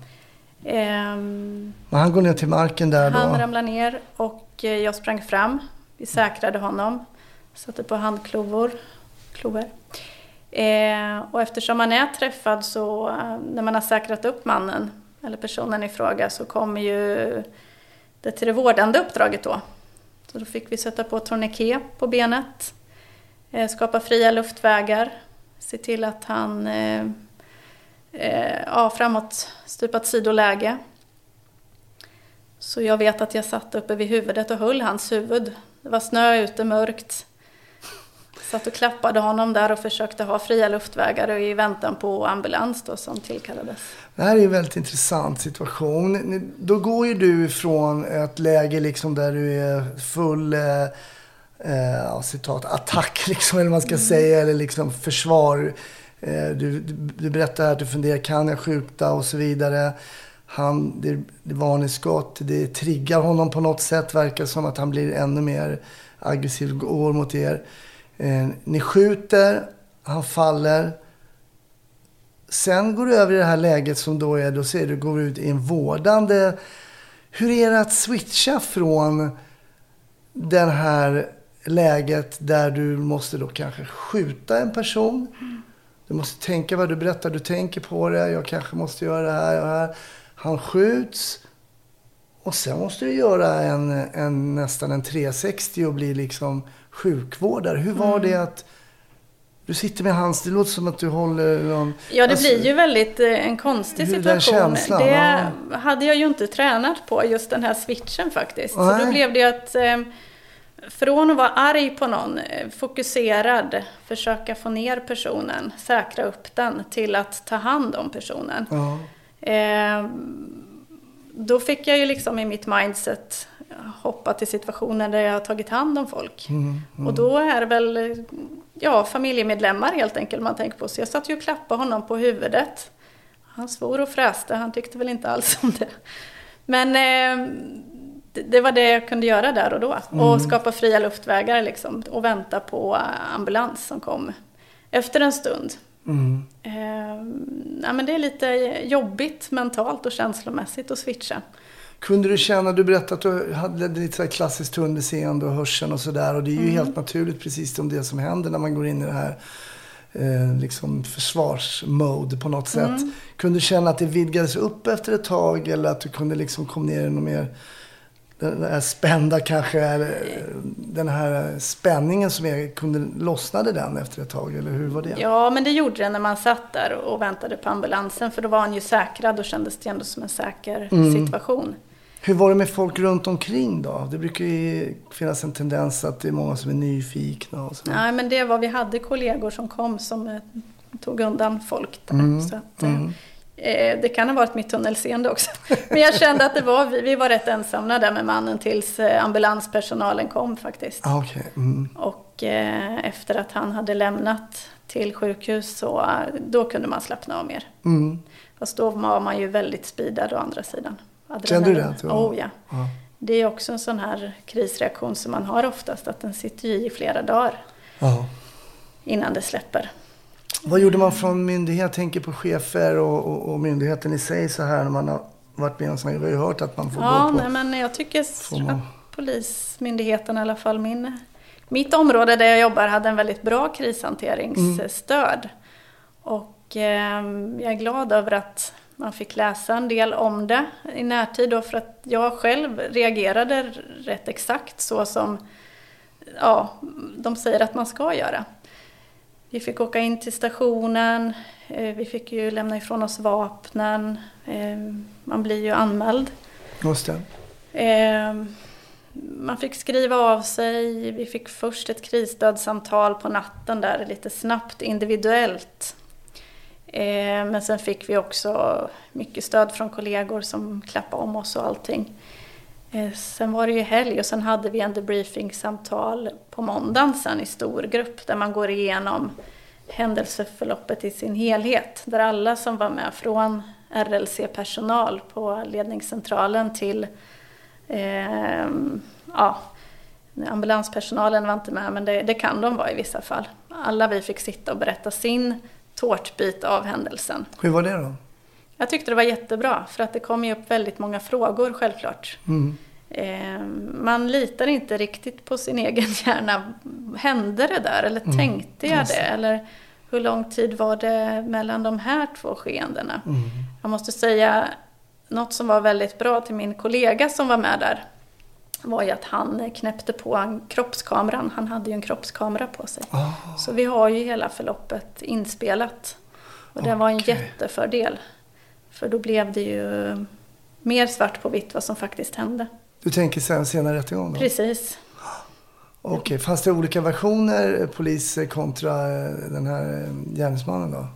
Speaker 2: Um, han går ner till marken där
Speaker 4: då? Han ramlade ner och eh, jag sprang fram. Vi säkrade honom. Satte på handklovor. Klover. Eh, och eftersom man är träffad så, eh, när man har säkrat upp mannen eller personen i fråga så kommer ju det till det vårdande uppdraget då. Så då fick vi sätta på tourniquet på benet, eh, skapa fria luftvägar, se till att han eh, eh, ja, framåt stupat sidoläge. Så jag vet att jag satt uppe vid huvudet och höll hans huvud. Det var snö ute, mörkt. Satt och klappade honom där och försökte ha fria luftvägar i väntan på ambulans då som tillkallades.
Speaker 2: Det här är en väldigt intressant situation. Då går ju du ifrån ett läge liksom där du är full eh, eh, citat, attack, liksom, eller vad man ska mm. säga, eller liksom försvar. Eh, du, du berättar att du funderar, kan jag skjuta och så vidare. Han, det, det varningsskott, det triggar honom på något sätt. Verkar som att han blir ännu mer aggressiv och går mot er. Eh, ni skjuter, han faller. Sen går du över i det här läget som då är, då ser du, går ut i en vårdande. Hur är det att switcha från det här läget där du måste då kanske skjuta en person. Du måste tänka vad du berättar, du tänker på det. Jag kanske måste göra det här och här. Han skjuts. Och sen måste du göra en, en, nästan en 360 och bli liksom sjukvårdare. Hur var mm. det att du sitter med hans, det låter som att du håller någon...
Speaker 4: Ja, det alltså, blir ju väldigt eh, en konstig situation. Känslan, det ja. hade jag ju inte tränat på, just den här switchen faktiskt. Nej. Så då blev det ju att eh, från att vara arg på någon, eh, fokuserad, försöka få ner personen, säkra upp den, till att ta hand om personen. Ja. Eh, då fick jag ju liksom i mitt mindset hoppa till situationer där jag har tagit hand om folk. Mm, mm. Och då är det väl ja, familjemedlemmar helt enkelt man tänker på. Så jag satt ju och klappade honom på huvudet. Han svor och fräste, han tyckte väl inte alls om det. Men eh, det, det, var det jag kunde göra där och då. Mm. Och skapa fria luftvägar liksom. Och vänta på ambulans som kom efter en stund. Mm. Eh, ja, men det är lite jobbigt mentalt och känslomässigt att switcha.
Speaker 2: Kunde du känna, du berättade att du hade lite så klassiskt tunnelseende och hörseln och sådär. Och det är ju mm. helt naturligt precis som det som händer när man går in i det här eh, liksom försvarsmode på något sätt. Mm. Kunde du känna att det vidgades upp efter ett tag eller att du kunde liksom komma ner i något mer den här spända kanske, eller den här spänningen som är, kunde, lossnade den efter ett tag? Eller hur var det?
Speaker 4: Ja, men det gjorde det när man satt där och väntade på ambulansen. För då var han ju säkrad och kändes det ändå som en säker mm. situation.
Speaker 2: Hur var det med folk runt omkring då? Det brukar ju finnas en tendens att det är många som är nyfikna. Och så.
Speaker 4: Nej, men det var, vi hade kollegor som kom som eh, tog undan folk där. Mm. Så att, eh, mm. Eh, det kan ha varit mitt tunnelseende också. Men jag kände att det var, vi, vi var rätt ensamma där med mannen tills eh, ambulanspersonalen kom faktiskt.
Speaker 2: Ah, okay. mm.
Speaker 4: Och eh, efter att han hade lämnat till sjukhus så då kunde man slappna av mer. Mm. Fast då var man ju väldigt speedad å andra sidan.
Speaker 2: Kände du det? Ja.
Speaker 4: Oh, ja. ja. Det är också en sån här krisreaktion som man har oftast, att den sitter i i flera dagar ja. innan det släpper.
Speaker 2: Vad gjorde man från myndighet? Jag tänker på chefer och, och, och, myndigheten i sig så här när man har varit med om sådana Vi har ju hört att man får
Speaker 4: ja,
Speaker 2: gå på...
Speaker 4: Nej, men jag tycker man... att Polismyndigheten i alla fall, min, mitt område där jag jobbar, hade en väldigt bra krishanteringsstöd. Mm. Och eh, jag är glad över att man fick läsa en del om det i närtid då för att jag själv reagerade rätt exakt så som ja, de säger att man ska göra. Vi fick åka in till stationen, eh, vi fick ju lämna ifrån oss vapnen, eh, man blir ju anmäld.
Speaker 2: Just det.
Speaker 4: Eh, man fick skriva av sig, vi fick först ett krisstödssamtal på natten där lite snabbt individuellt men sen fick vi också mycket stöd från kollegor som klappade om oss och allting. Eh, sen var det ju helg och sen hade vi en debriefingsamtal på måndagen sen i stor grupp där man går igenom händelseförloppet i sin helhet. Där alla som var med från RLC-personal på ledningscentralen till eh, ja, ambulanspersonalen var inte med men det, det, kan de vara i vissa fall. Alla vi fick sitta och berätta sin tårtbit av händelsen.
Speaker 2: Hur var det då?
Speaker 4: Jag tyckte det var jättebra för att det kom ju upp väldigt många frågor självklart. Mm. Eh, man litar inte riktigt på sin egen hjärna. Hände det där eller mm. tänkte jag det? Eller hur lång tid var det mellan de här två skeendena? Mm. Jag måste säga något som var väldigt bra till min kollega som var med där var ju att han knäppte på kroppskameran. Han hade ju en kroppskamera på sig. Oh. Så vi har ju hela förloppet inspelat. Och det okay. var en jättefördel. För då blev det ju mer svart på vitt vad som faktiskt hände.
Speaker 2: Du tänker sen senare rättegång då?
Speaker 4: Precis.
Speaker 2: Okej, okay. fanns det olika versioner, polis kontra den här gärningsmannen då?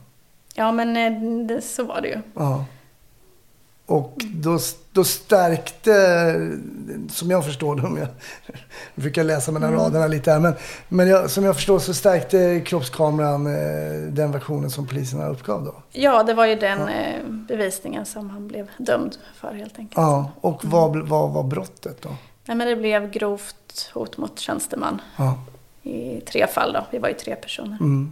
Speaker 4: Ja, men eh, det, så var det ju.
Speaker 2: Ja. Och då, då stärkte, som jag förstår det, jag brukar läsa mellan mm. raderna lite här, men, men jag, som jag förstår så stärkte kroppskameran eh, den versionen som poliserna uppgav då?
Speaker 4: Ja, det var ju den ja. eh, bevisningen som han blev dömd för helt enkelt.
Speaker 2: Ja, och vad, mm. vad var brottet då?
Speaker 4: Nej, men det blev grovt hot mot tjänsteman. Ja. I tre fall då, vi var ju tre personer. Mm.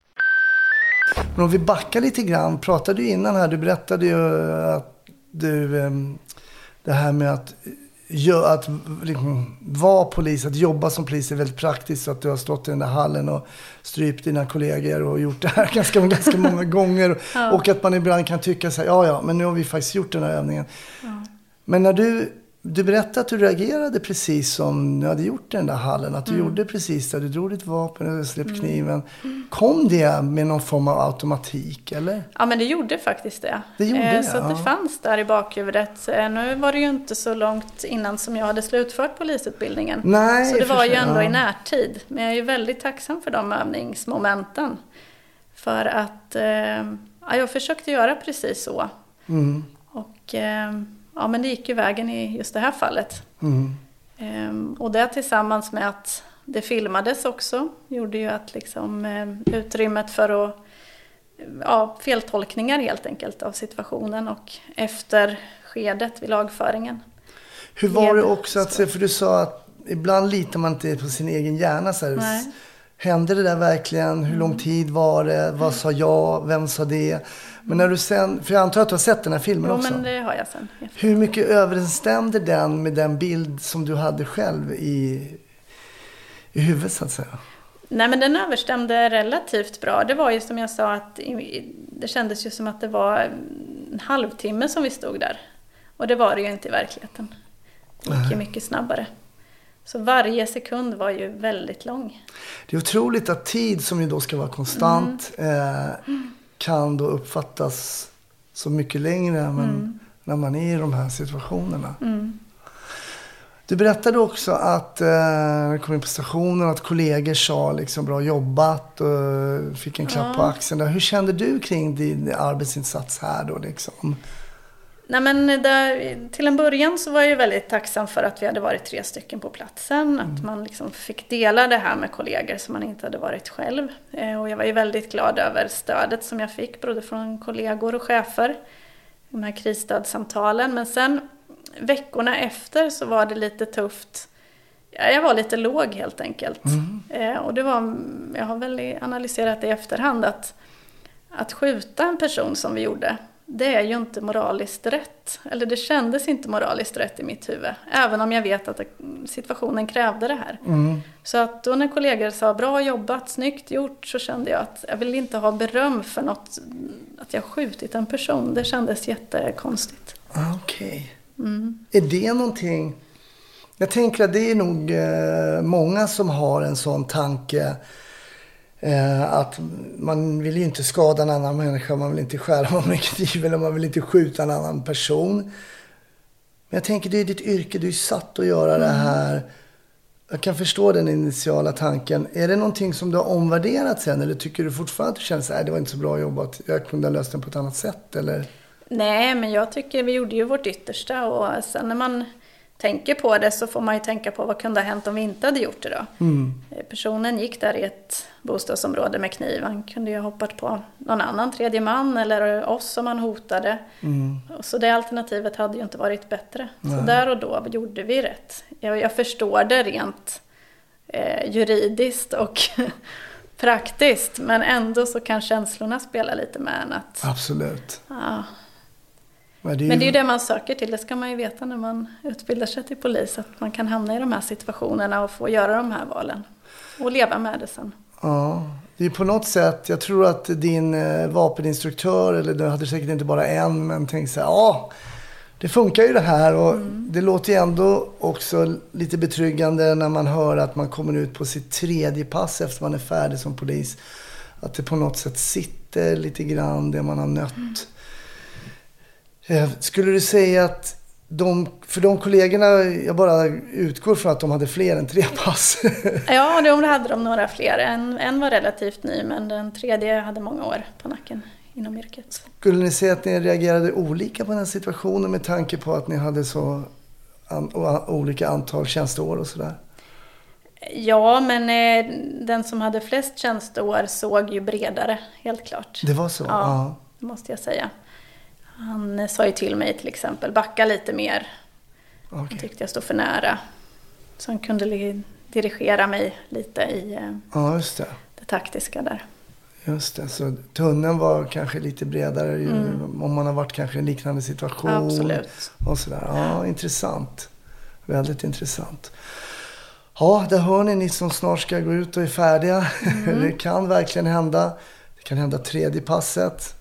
Speaker 2: Men om vi backar lite grann. Pratade ju innan här, du berättade ju att du, ehm, det här med att, att liksom, vara polis, att jobba som polis är väldigt praktiskt. Så att du har stått i den där hallen och strypt dina kollegor och gjort det här ganska, ganska många gånger. Ja. Och att man ibland kan tycka så här, ja ja, men nu har vi faktiskt gjort den här övningen. Ja. Men när du du berättade att du reagerade precis som du hade gjort i den där hallen. Att du mm. gjorde precis det. Du drog ditt vapen och släppte mm. kniven. Kom det med någon form av automatik eller?
Speaker 4: Ja men det gjorde faktiskt det.
Speaker 2: Det gjorde eh, det?
Speaker 4: Så ja. det fanns där i bakhuvudet. Eh, nu var det ju inte så långt innan som jag hade slutfört polisutbildningen.
Speaker 2: Nej,
Speaker 4: så det var ju ändå ja. i närtid. Men jag är ju väldigt tacksam för de övningsmomenten. För att eh, ja, jag försökte göra precis så. Mm. Och... Eh, ja, men det gick ju vägen i just det här fallet. Mm. Ehm, och det tillsammans med att det filmades också gjorde ju att liksom, eh, utrymmet för att, ja, feltolkningar helt enkelt av situationen och efter skedet vid lagföringen.
Speaker 2: Hur var det också att se, för du sa att ibland litar man inte på sin egen hjärna. Så här, Hände det där verkligen? Hur lång mm. tid var det? Vad sa jag? Vem sa det? Men när du sen, för jag antar att du har sett den här filmen
Speaker 4: jo,
Speaker 2: också?
Speaker 4: Men det har jag sen.
Speaker 2: Hur mycket överensstämde den med den bild som du hade själv i, i huvudet så att säga?
Speaker 4: Nej, men den överstämde relativt bra. Det var ju som jag sa att det kändes ju som att det var en halvtimme som vi stod där. Och det var det ju inte i verkligheten. Det gick ju mycket snabbare. Så varje sekund var ju väldigt lång.
Speaker 2: Det är otroligt att tid som ju då ska vara konstant mm. eh, kan då uppfattas så mycket längre än mm. när man är i de här situationerna. Mm. Du berättade också att, eh, när du kom in på stationen, att kollegor sa liksom bra jobbat och fick en klapp ja. på axeln. Hur kände du kring din arbetsinsats här då liksom?
Speaker 4: Nej, men där, till en början så var jag väldigt tacksam för att vi hade varit tre stycken på platsen. Mm. Att man liksom fick dela det här med kollegor som man inte hade varit själv. Eh, och jag var ju väldigt glad över stödet som jag fick, både från kollegor och chefer. De här krisstödssamtalen. Men sen veckorna efter så var det lite tufft. Ja, jag var lite låg helt enkelt. Mm. Eh, och det var, jag har väl analyserat det i efterhand att, att skjuta en person som vi gjorde det är ju inte moraliskt rätt. Eller det kändes inte moraliskt rätt i mitt huvud. Även om jag vet att situationen krävde det här. Mm. Så att då när kollegor sa bra jobbat, snyggt gjort, så kände jag att jag vill inte ha beröm för något, att jag skjutit en person. Det kändes jättekonstigt.
Speaker 2: Okej. Okay. Mm. Är det någonting, jag tänker att det är nog eh, många som har en sån tanke Eh, att man vill ju inte skada en annan människa, man vill inte skära någon med kniv eller man vill inte skjuta en annan person. Men jag tänker, det är ditt yrke, du är satt att göra det här. Jag kan förstå den initiala tanken. Är det någonting som du har omvärderat sen eller tycker du fortfarande att du känner att det var inte så bra jobbat, jag kunde ha löst den på ett annat sätt? Eller?
Speaker 4: Nej, men jag tycker vi gjorde ju vårt yttersta och sen när man tänker på det så får man ju tänka på vad kunde ha hänt om vi inte hade gjort det då.
Speaker 2: Mm.
Speaker 4: Personen gick där i ett bostadsområde med kniv. Han kunde ju ha hoppat på någon annan tredje man eller oss som han hotade.
Speaker 2: Mm.
Speaker 4: Så det alternativet hade ju inte varit bättre. Så där och då gjorde vi rätt. Jag, jag förstår det rent eh, juridiskt och praktiskt. Men ändå så kan känslorna spela lite med en. Att,
Speaker 2: Absolut.
Speaker 4: ja,
Speaker 2: Men det är ju,
Speaker 4: men det är ju det man söker till, det ska man ju veta när man utbildar sig till polis, att man kan hamna i de här situationerna och få göra de här valen. Och leva med det sen.
Speaker 2: ja, det är på något sätt, jag tror att din eh, vapeninstruktör, eller du hade säkert inte bara en, men tänkte så här, ja, det funkar ju det här och det låter ju ändå också lite betryggande när man hör att man kommer ut på sitt tredje pass efter man är färdig som polis. Att det på något sätt sitter lite grann det man har nött. Eh, Skulle du säga att de, för de kollegorna, jag bara utgår från att de hade fler än tre pass.
Speaker 4: Ja, då hade de några fler. En, en var relativt ny, men den tredje hade många år på nacken inom yrket.
Speaker 2: Skulle ni säga att ni reagerade olika på den här situationen med tanke på att ni hade så an, olika antal tjänsteår och sådär?
Speaker 4: Ja, men eh, den som hade flest tjänsteår såg ju bredare, helt klart.
Speaker 2: Det var så?
Speaker 4: Ja, det måste jag säga. Han eh, sa ju till mig till exempel, backa lite mer.
Speaker 2: Ja,
Speaker 4: Han tyckte jag stod för nära. Så han kunde dirigera mig lite i eh,
Speaker 2: ja det.
Speaker 4: det taktiska där.
Speaker 2: Just det. Så tunneln var kanske lite bredare ju, om man har varit kanske i en liknande situation.
Speaker 4: Mm. Absolut.
Speaker 2: Och sådär. Ja, intressant. Väldigt intressant. Ja, där hör ni, ni som snart ska gå ut och är färdiga.
Speaker 4: Mm.
Speaker 2: det kan verkligen hända. Det kan hända tredje passet.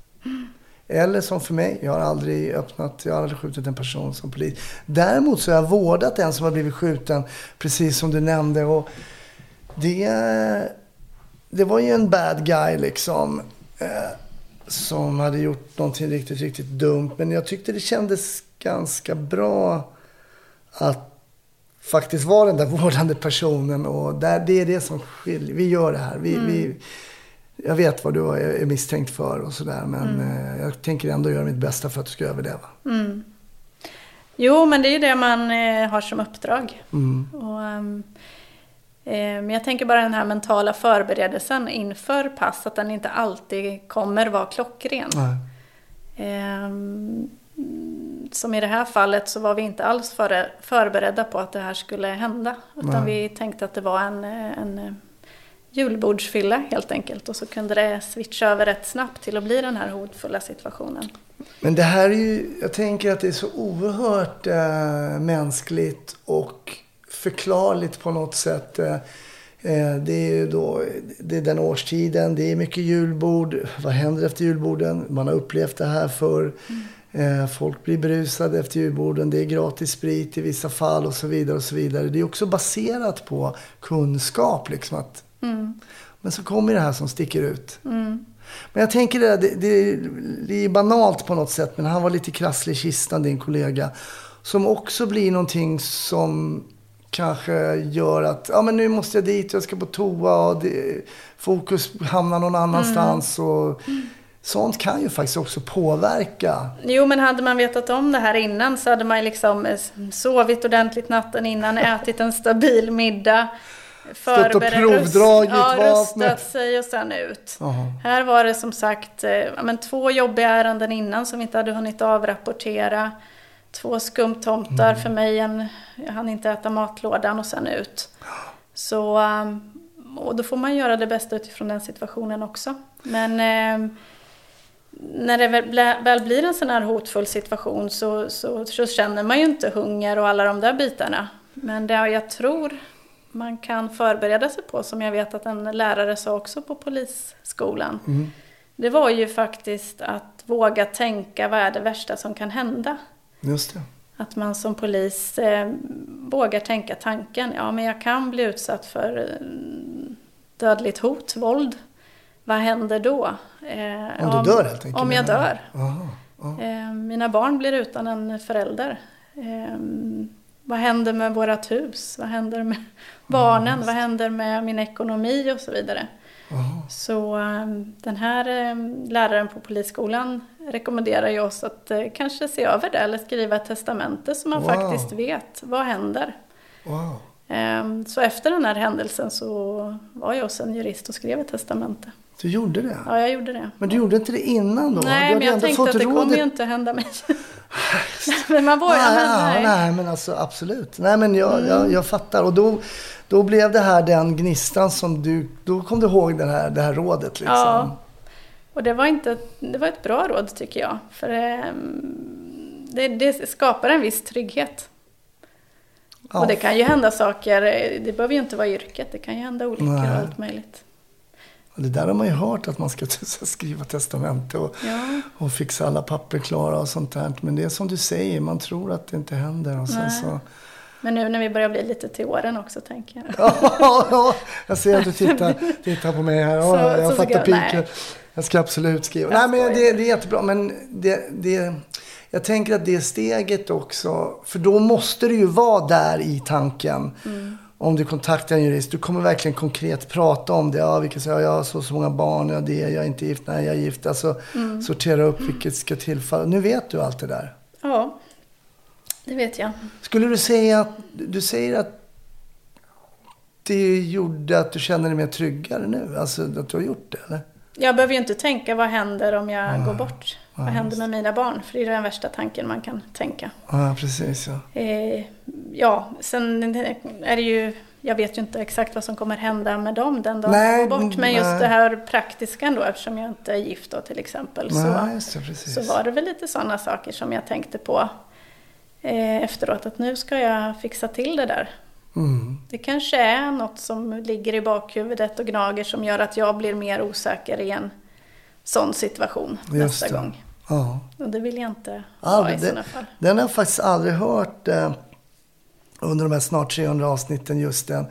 Speaker 2: Eller som för mig, jag har aldrig öppnat, jag har aldrig skjutit en person som polis. Däremot så har jag vårdat en som har blivit skjuten, precis som du nämnde. Och det, det var ju en bad guy liksom. Eh, som hade gjort någonting riktigt, riktigt dumt. Men jag tyckte det kändes ganska bra att faktiskt vara den där vårdande personen. Och där, det är det som skiljer. Vi gör det här. Vi, vi, mm jag vet vad du är misstänkt för och sådär. Men eh, jag tänker ändå göra mitt bästa för att du ska överleva.
Speaker 4: Jo, men det är ju det man eh, har som uppdrag.
Speaker 2: Mm.
Speaker 4: Och, ehm, eh, men jag tänker bara den här mentala förberedelsen inför pass, att den inte alltid kommer vara klockren.
Speaker 2: Nej.
Speaker 4: Ehm, som i det här fallet så var vi inte alls förberedda på att det här skulle hända. Utan vi tänkte att det var en, eh, en julbordsfylla helt enkelt. Och så kunde det switcha över rätt snabbt till att bli den här hotfulla situationen.
Speaker 2: Men det här är ju, jag tänker att det är så oerhört eh, mänskligt och förklarligt på något sätt. Eh, eh, det är ju då, det är den årstiden, det är mycket julbord. Vad händer efter julborden? Man har upplevt det här för eh, Folk blir berusade efter julborden. Det är gratis sprit i vissa fall och så vidare. och så vidare. Det är också baserat på kunskap. Liksom att, Men så kommer det här som sticker ut. Men jag tänker det, där, det, det, det är banalt på något sätt, men han var lite krasslig i kistan, din kollega. Som också blir någonting som kanske gör att, ja men nu måste jag dit, jag ska på toa och det, fokus hamnar någon annanstans. Och, sånt kan ju faktiskt också påverka.
Speaker 4: Jo, men hade man vetat om det här innan så hade man liksom eh, sovit ordentligt natten innan, ätit en stabil middag. Förberett-
Speaker 2: provdragit
Speaker 4: ja, rustat sig och sen ut.
Speaker 2: Jaha.
Speaker 4: Här var det som sagt eh, men två jobbiga ärenden innan som vi inte hade hunnit avrapportera. Två skumtomtar
Speaker 2: Mm.
Speaker 4: för mig, en, jag hann inte äta matlådan och sen ut. Så, um, och då får man göra det bästa utifrån den situationen också. Men eh, när det väl blir en sån här hotfull situation så, så, så känner man ju inte hunger och alla de där bitarna. Men det jag tror man kan förbereda sig på, som jag vet att en lärare sa också på polisskolan, det var ju faktiskt att våga tänka vad är det värsta som kan hända.
Speaker 2: Just det.
Speaker 4: Att man som polis eh, vågar tänka tanken, ja men jag kan bli utsatt för eh, dödligt hot, våld. vad händer då?
Speaker 2: Eh, om du dör helt enkelt?
Speaker 4: Om jag dör. Aha, aha. Eh, mina barn blir utan en förälder. Vad händer med vårt hus? Vad händer med barnen? Aha, vad händer med min ekonomi och så vidare? Så ehm, den här ehm, läraren på polisskolan rekommenderar ju oss att eh, kanske se över det eller skriva ett testamente så man wow. faktiskt vet vad händer. Wow. Ehm, så efter den här händelsen så var jag hos en jurist och skrev ett testamente.
Speaker 2: Du gjorde det?
Speaker 4: Ja, jag gjorde det.
Speaker 2: Men du gjorde inte det innan då?
Speaker 4: Nej, men jag tänkte att det kommer ju inte hända mig. Men man vågar,
Speaker 2: nej, nej. nej, men alltså absolut. Nej, men jag, mm. jag, jag fattar. Och då, då blev det här den gnistan som du... Då kom du ihåg den här, det här rådet liksom. Ja.
Speaker 4: Och det var, inte, det var ett bra råd tycker jag. För ehm, det, det skapar en viss trygghet. Ja. Och det kan ju hända saker, det behöver ju inte vara yrket, det kan ju hända olyckor och allt möjligt.
Speaker 2: Och det där har man ju hört att man ska skriva testamente och, ja. och fixa alla papper klara och sånt där. Men det är som du säger, man tror att det inte händer och sen så
Speaker 4: men nu när vi börjar bli lite till åren också tänker jag.
Speaker 2: ja, ja, jag ser att du tittar, tittar på mig här. Ja, så, jag så fattar piken. Jag ska absolut skriva. nej, men det, det, är jättebra. Men det, det, jag tänker att det steget också. För då måste du ju vara där i tanken. Mm. Om du kontaktar en jurist. Du kommer verkligen konkret prata om det. Ja, vilka säger jag har så, så många barn. Ja, det. Jag är inte gift. Nej, jag är gift. Alltså mm. sortera upp vilket ska tillfalla. Nu vet du allt det där.
Speaker 4: Ja. Det vet jag.
Speaker 2: Skulle du säga att, du säger att det gjorde att du känner dig mer tryggare nu? Alltså att du har gjort det, eller?
Speaker 4: Jag behöver ju inte tänka vad händer om jag ah, går bort. Ah, vad händer med mina barn? För det är den värsta tanken man kan tänka.
Speaker 2: Ja, ah, precis. Ja.
Speaker 4: Eh, ja, sen är det ju... Jag vet ju inte exakt vad som kommer hända med dem den dagen nej, bort. Men just nej. det här praktiska ändå, eftersom jag inte är gift då till exempel. Nej, så, det, så var det väl lite sådana saker som jag tänkte på eh, efteråt att nu ska jag fixa till det där. Mm. Det kanske är något som ligger i bakhuvudet och gnager som gör att jag blir mer osäker i en sån situation Just nästa det. gång. Ja. Och det vill jag inte ha i sådana fall.
Speaker 2: Den har jag faktiskt aldrig hört eh, under de här snart 300 avsnitten just den.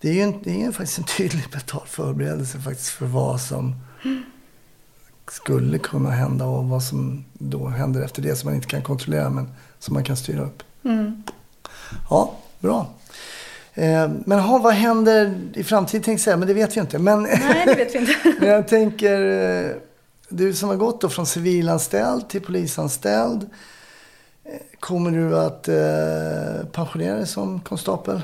Speaker 2: Det är ju en, det är faktiskt en tydlig betald förberedelse faktiskt för vad som skulle kunna hända och vad som då händer efter det som man inte kan kontrollera. Men som man kan styra upp. Mm. Ja, bra. Eh, men ha, vad händer i framtiden tänkte jag säga, men det vet vi inte. Men,
Speaker 4: Nej, det vet vi inte.
Speaker 2: men jag tänker, eh, du som har gått då från civilanställd till polisanställd. Kommer du att eh, pensionera dig som konstapel?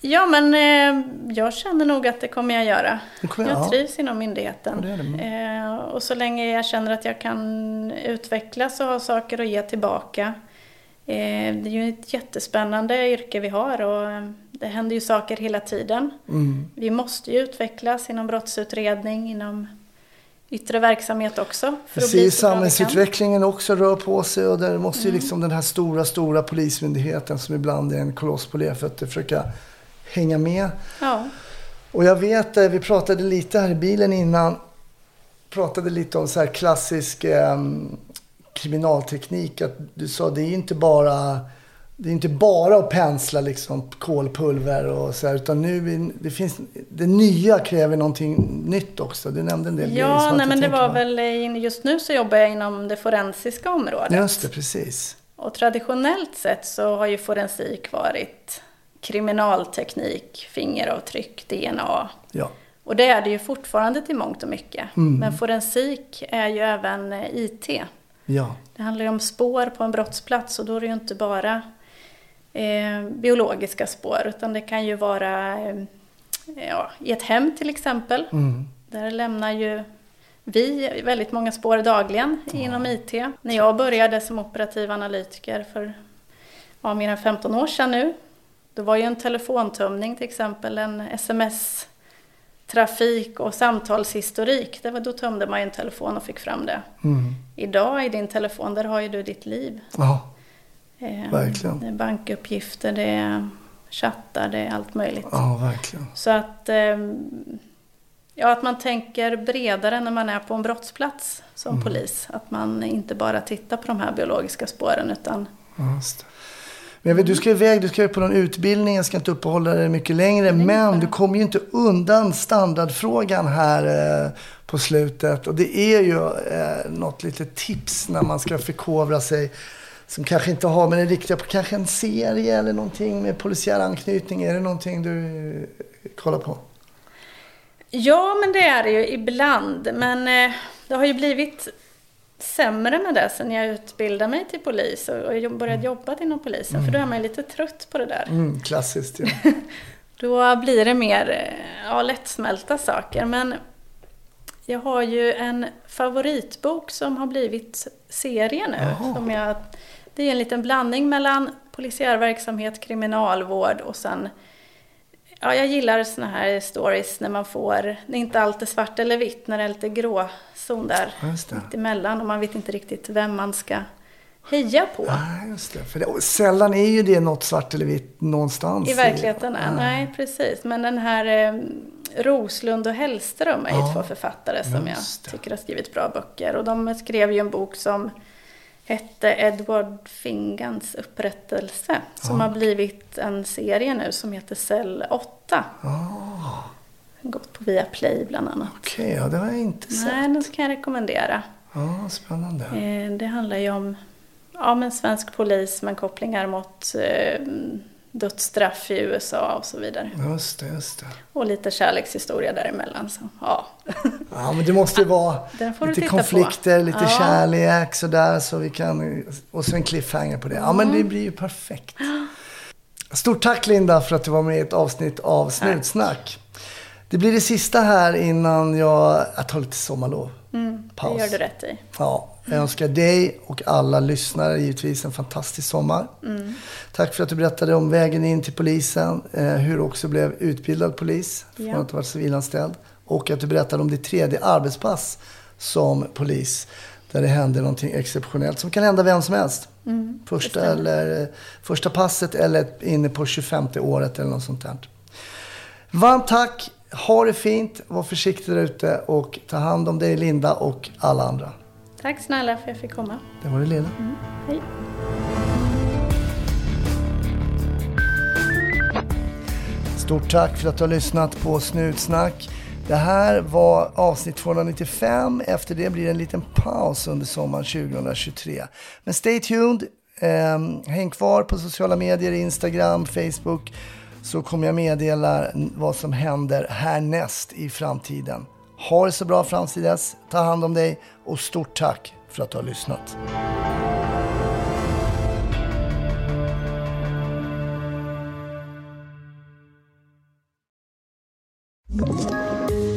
Speaker 4: Ja, men eh, jag känner nog att det kommer jag göra. Kommer, jag ja. trivs inom myndigheten. Ja, det det. Eh, och så länge jag känner att jag kan utvecklas och ha saker att ge tillbaka. Eh, det är ju ett jättespännande yrke vi har och det händer ju saker hela tiden. Mm. Vi måste ju utvecklas inom brottsutredning, inom yttre verksamhet också.
Speaker 2: Precis, samhällsutvecklingen också rör på sig och där måste ju mm. liksom den här stora, stora polismyndigheten som ibland är en koloss på lerfötter försöka hänga med. Ja. Och jag vet, eh, vi pratade lite här i bilen innan, pratade lite om så här klassisk eh, kriminalteknik. Att du sa det är inte bara det är inte bara att pensla liksom kolpulver och så här, utan nu det finns, det nya kräver någonting nytt också. Du nämnde en del
Speaker 4: Ja, nej, men det var på. väl, just nu så jobbar jag inom det forensiska området.
Speaker 2: Just det, precis.
Speaker 4: Och traditionellt sett så har ju forensik varit kriminalteknik, fingeravtryck, DNA. Ja. Och det är det ju fortfarande till mångt och mycket. Mm. Men forensik är ju även eh, IT. Ja. Det handlar ju om spår på en brottsplats och då är det ju inte bara biologiska spår utan det kan ju vara eh, ja, i ett hem till exempel. Mm. Där lämnar ju vi väldigt många spår dagligen ja. inom IT. När jag började som operativ analytiker för ja, mer än 15 år sedan nu det var ju en telefontömning till exempel, en sms-trafik och samtalshistorik. Det var, då tömde man ju en telefon och fick fram det. Mm. Idag i din telefon, där har ju du ditt liv.
Speaker 2: Ja, eh, verkligen.
Speaker 4: Det är bankuppgifter, det är chattar, det är allt möjligt.
Speaker 2: Ja, verkligen.
Speaker 4: Så att, eh, ja, att man tänker bredare när man är på en brottsplats som mm. polis. Att man inte bara tittar på de här biologiska spåren utan
Speaker 2: Just det. Men jag vet, du ska iväg, du ska ju på någon utbildning, jag ska inte uppehålla dig mycket längre. Men du kommer ju inte undan standardfrågan här eh, på slutet. Och det är ju eh, något litet tips när man ska förkovra sig. Som kanske inte har med det riktiga, kanske en serie eller någonting med polisiär anknytning. Är det någonting du eh, kollar på?
Speaker 4: Ja, men det är det ju ibland. Men eh, det har ju blivit sämre med det sen jag utbildade mig till polis och, och började jobba inom polisen. Mm. För då är man ju lite trött på det där.
Speaker 2: Mm, klassiskt, ja.
Speaker 4: då blir det mer eh, ja, lättsmälta saker. Men jag har ju en favoritbok som har blivit serie nu. Som jag, det är en liten blandning mellan polisiär verksamhet, kriminalvård och sen Ja, jag gillar såna här stories när man får, när inte allt är svart eller vitt, när det är lite gråzon där mitt emellan och man vet inte riktigt vem man ska heja på.
Speaker 2: Ja, just det. För det, sällan är ju det något svart eller vitt någonstans.
Speaker 4: I verkligheten, i, nej precis. Men den här eh, Roslund och Hellström är ju ja, två författare som jag tycker har skrivit bra böcker. Och de skrev ju en bok som hette Edward Fingans upprättelse. Som har blivit en serie nu som heter Cell 8. Oh. Gått på Viaplay bland annat.
Speaker 2: Okej, okay, ja, det har jag inte sett.
Speaker 4: Nej, den kan jag rekommendera.
Speaker 2: Ja, spännande.
Speaker 4: Eh, det handlar ju om ja, men svensk polis med kopplingar mot eh, dödsstraff i USA och så vidare.
Speaker 2: Just det, just det.
Speaker 4: Och lite kärlekshistoria däremellan. Så, ja.
Speaker 2: ja, men det måste ju vara lite konflikter,
Speaker 4: på.
Speaker 2: lite ja. kärlek sådär. Så vi kan, och så en cliffhanger på det. Ja, men det blir ju perfekt. Stort tack Linda för att du var med i ett avsnitt av Snutsnack. Det blir det sista här innan jag, jag tar lite sommarlov.
Speaker 4: Mm, Paus. Det gör du rätt i.
Speaker 2: Ja, jag önskar dig och alla lyssnare givetvis en fantastisk sommar.
Speaker 4: Mm.
Speaker 2: Tack för att du berättade om vägen in till polisen, eh, hur du också blev utbildad polis från ja. att ha varit civilanställd. Och att du berättade om ditt tredje arbetspass som polis. Där det hände någonting exceptionellt som kan hända vem som helst.
Speaker 4: Mm,
Speaker 2: första, eller, eh, första passet eller inne på 25 året eller något sånt där. Varmt tack! Ha det fint, var försiktig där ute och ta hand om dig Linda och alla andra.
Speaker 4: Tack snälla för att jag fick komma.
Speaker 2: Det var det Lena.
Speaker 4: Mm. Hej.
Speaker 2: Stort tack för att du har lyssnat på Snutsnack. Det här var avsnitt 295. Efter det blir det en liten paus under sommaren 2023. Men stay tuned. Eh, häng kvar på sociala medier, Instagram, Facebook. Så kommer jag meddela vad som händer härnäst i framtiden. Ha det så bra fram till dess. Ta hand om dig och stort tack för att du har lyssnat.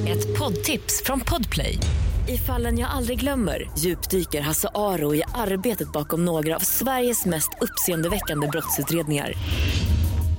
Speaker 1: Ett poddtips från Podplay. I fallen jag aldrig glömmer djupdyker Hasse Aro i arbetet bakom några av Sveriges mest uppseendeväckande brottsutredningar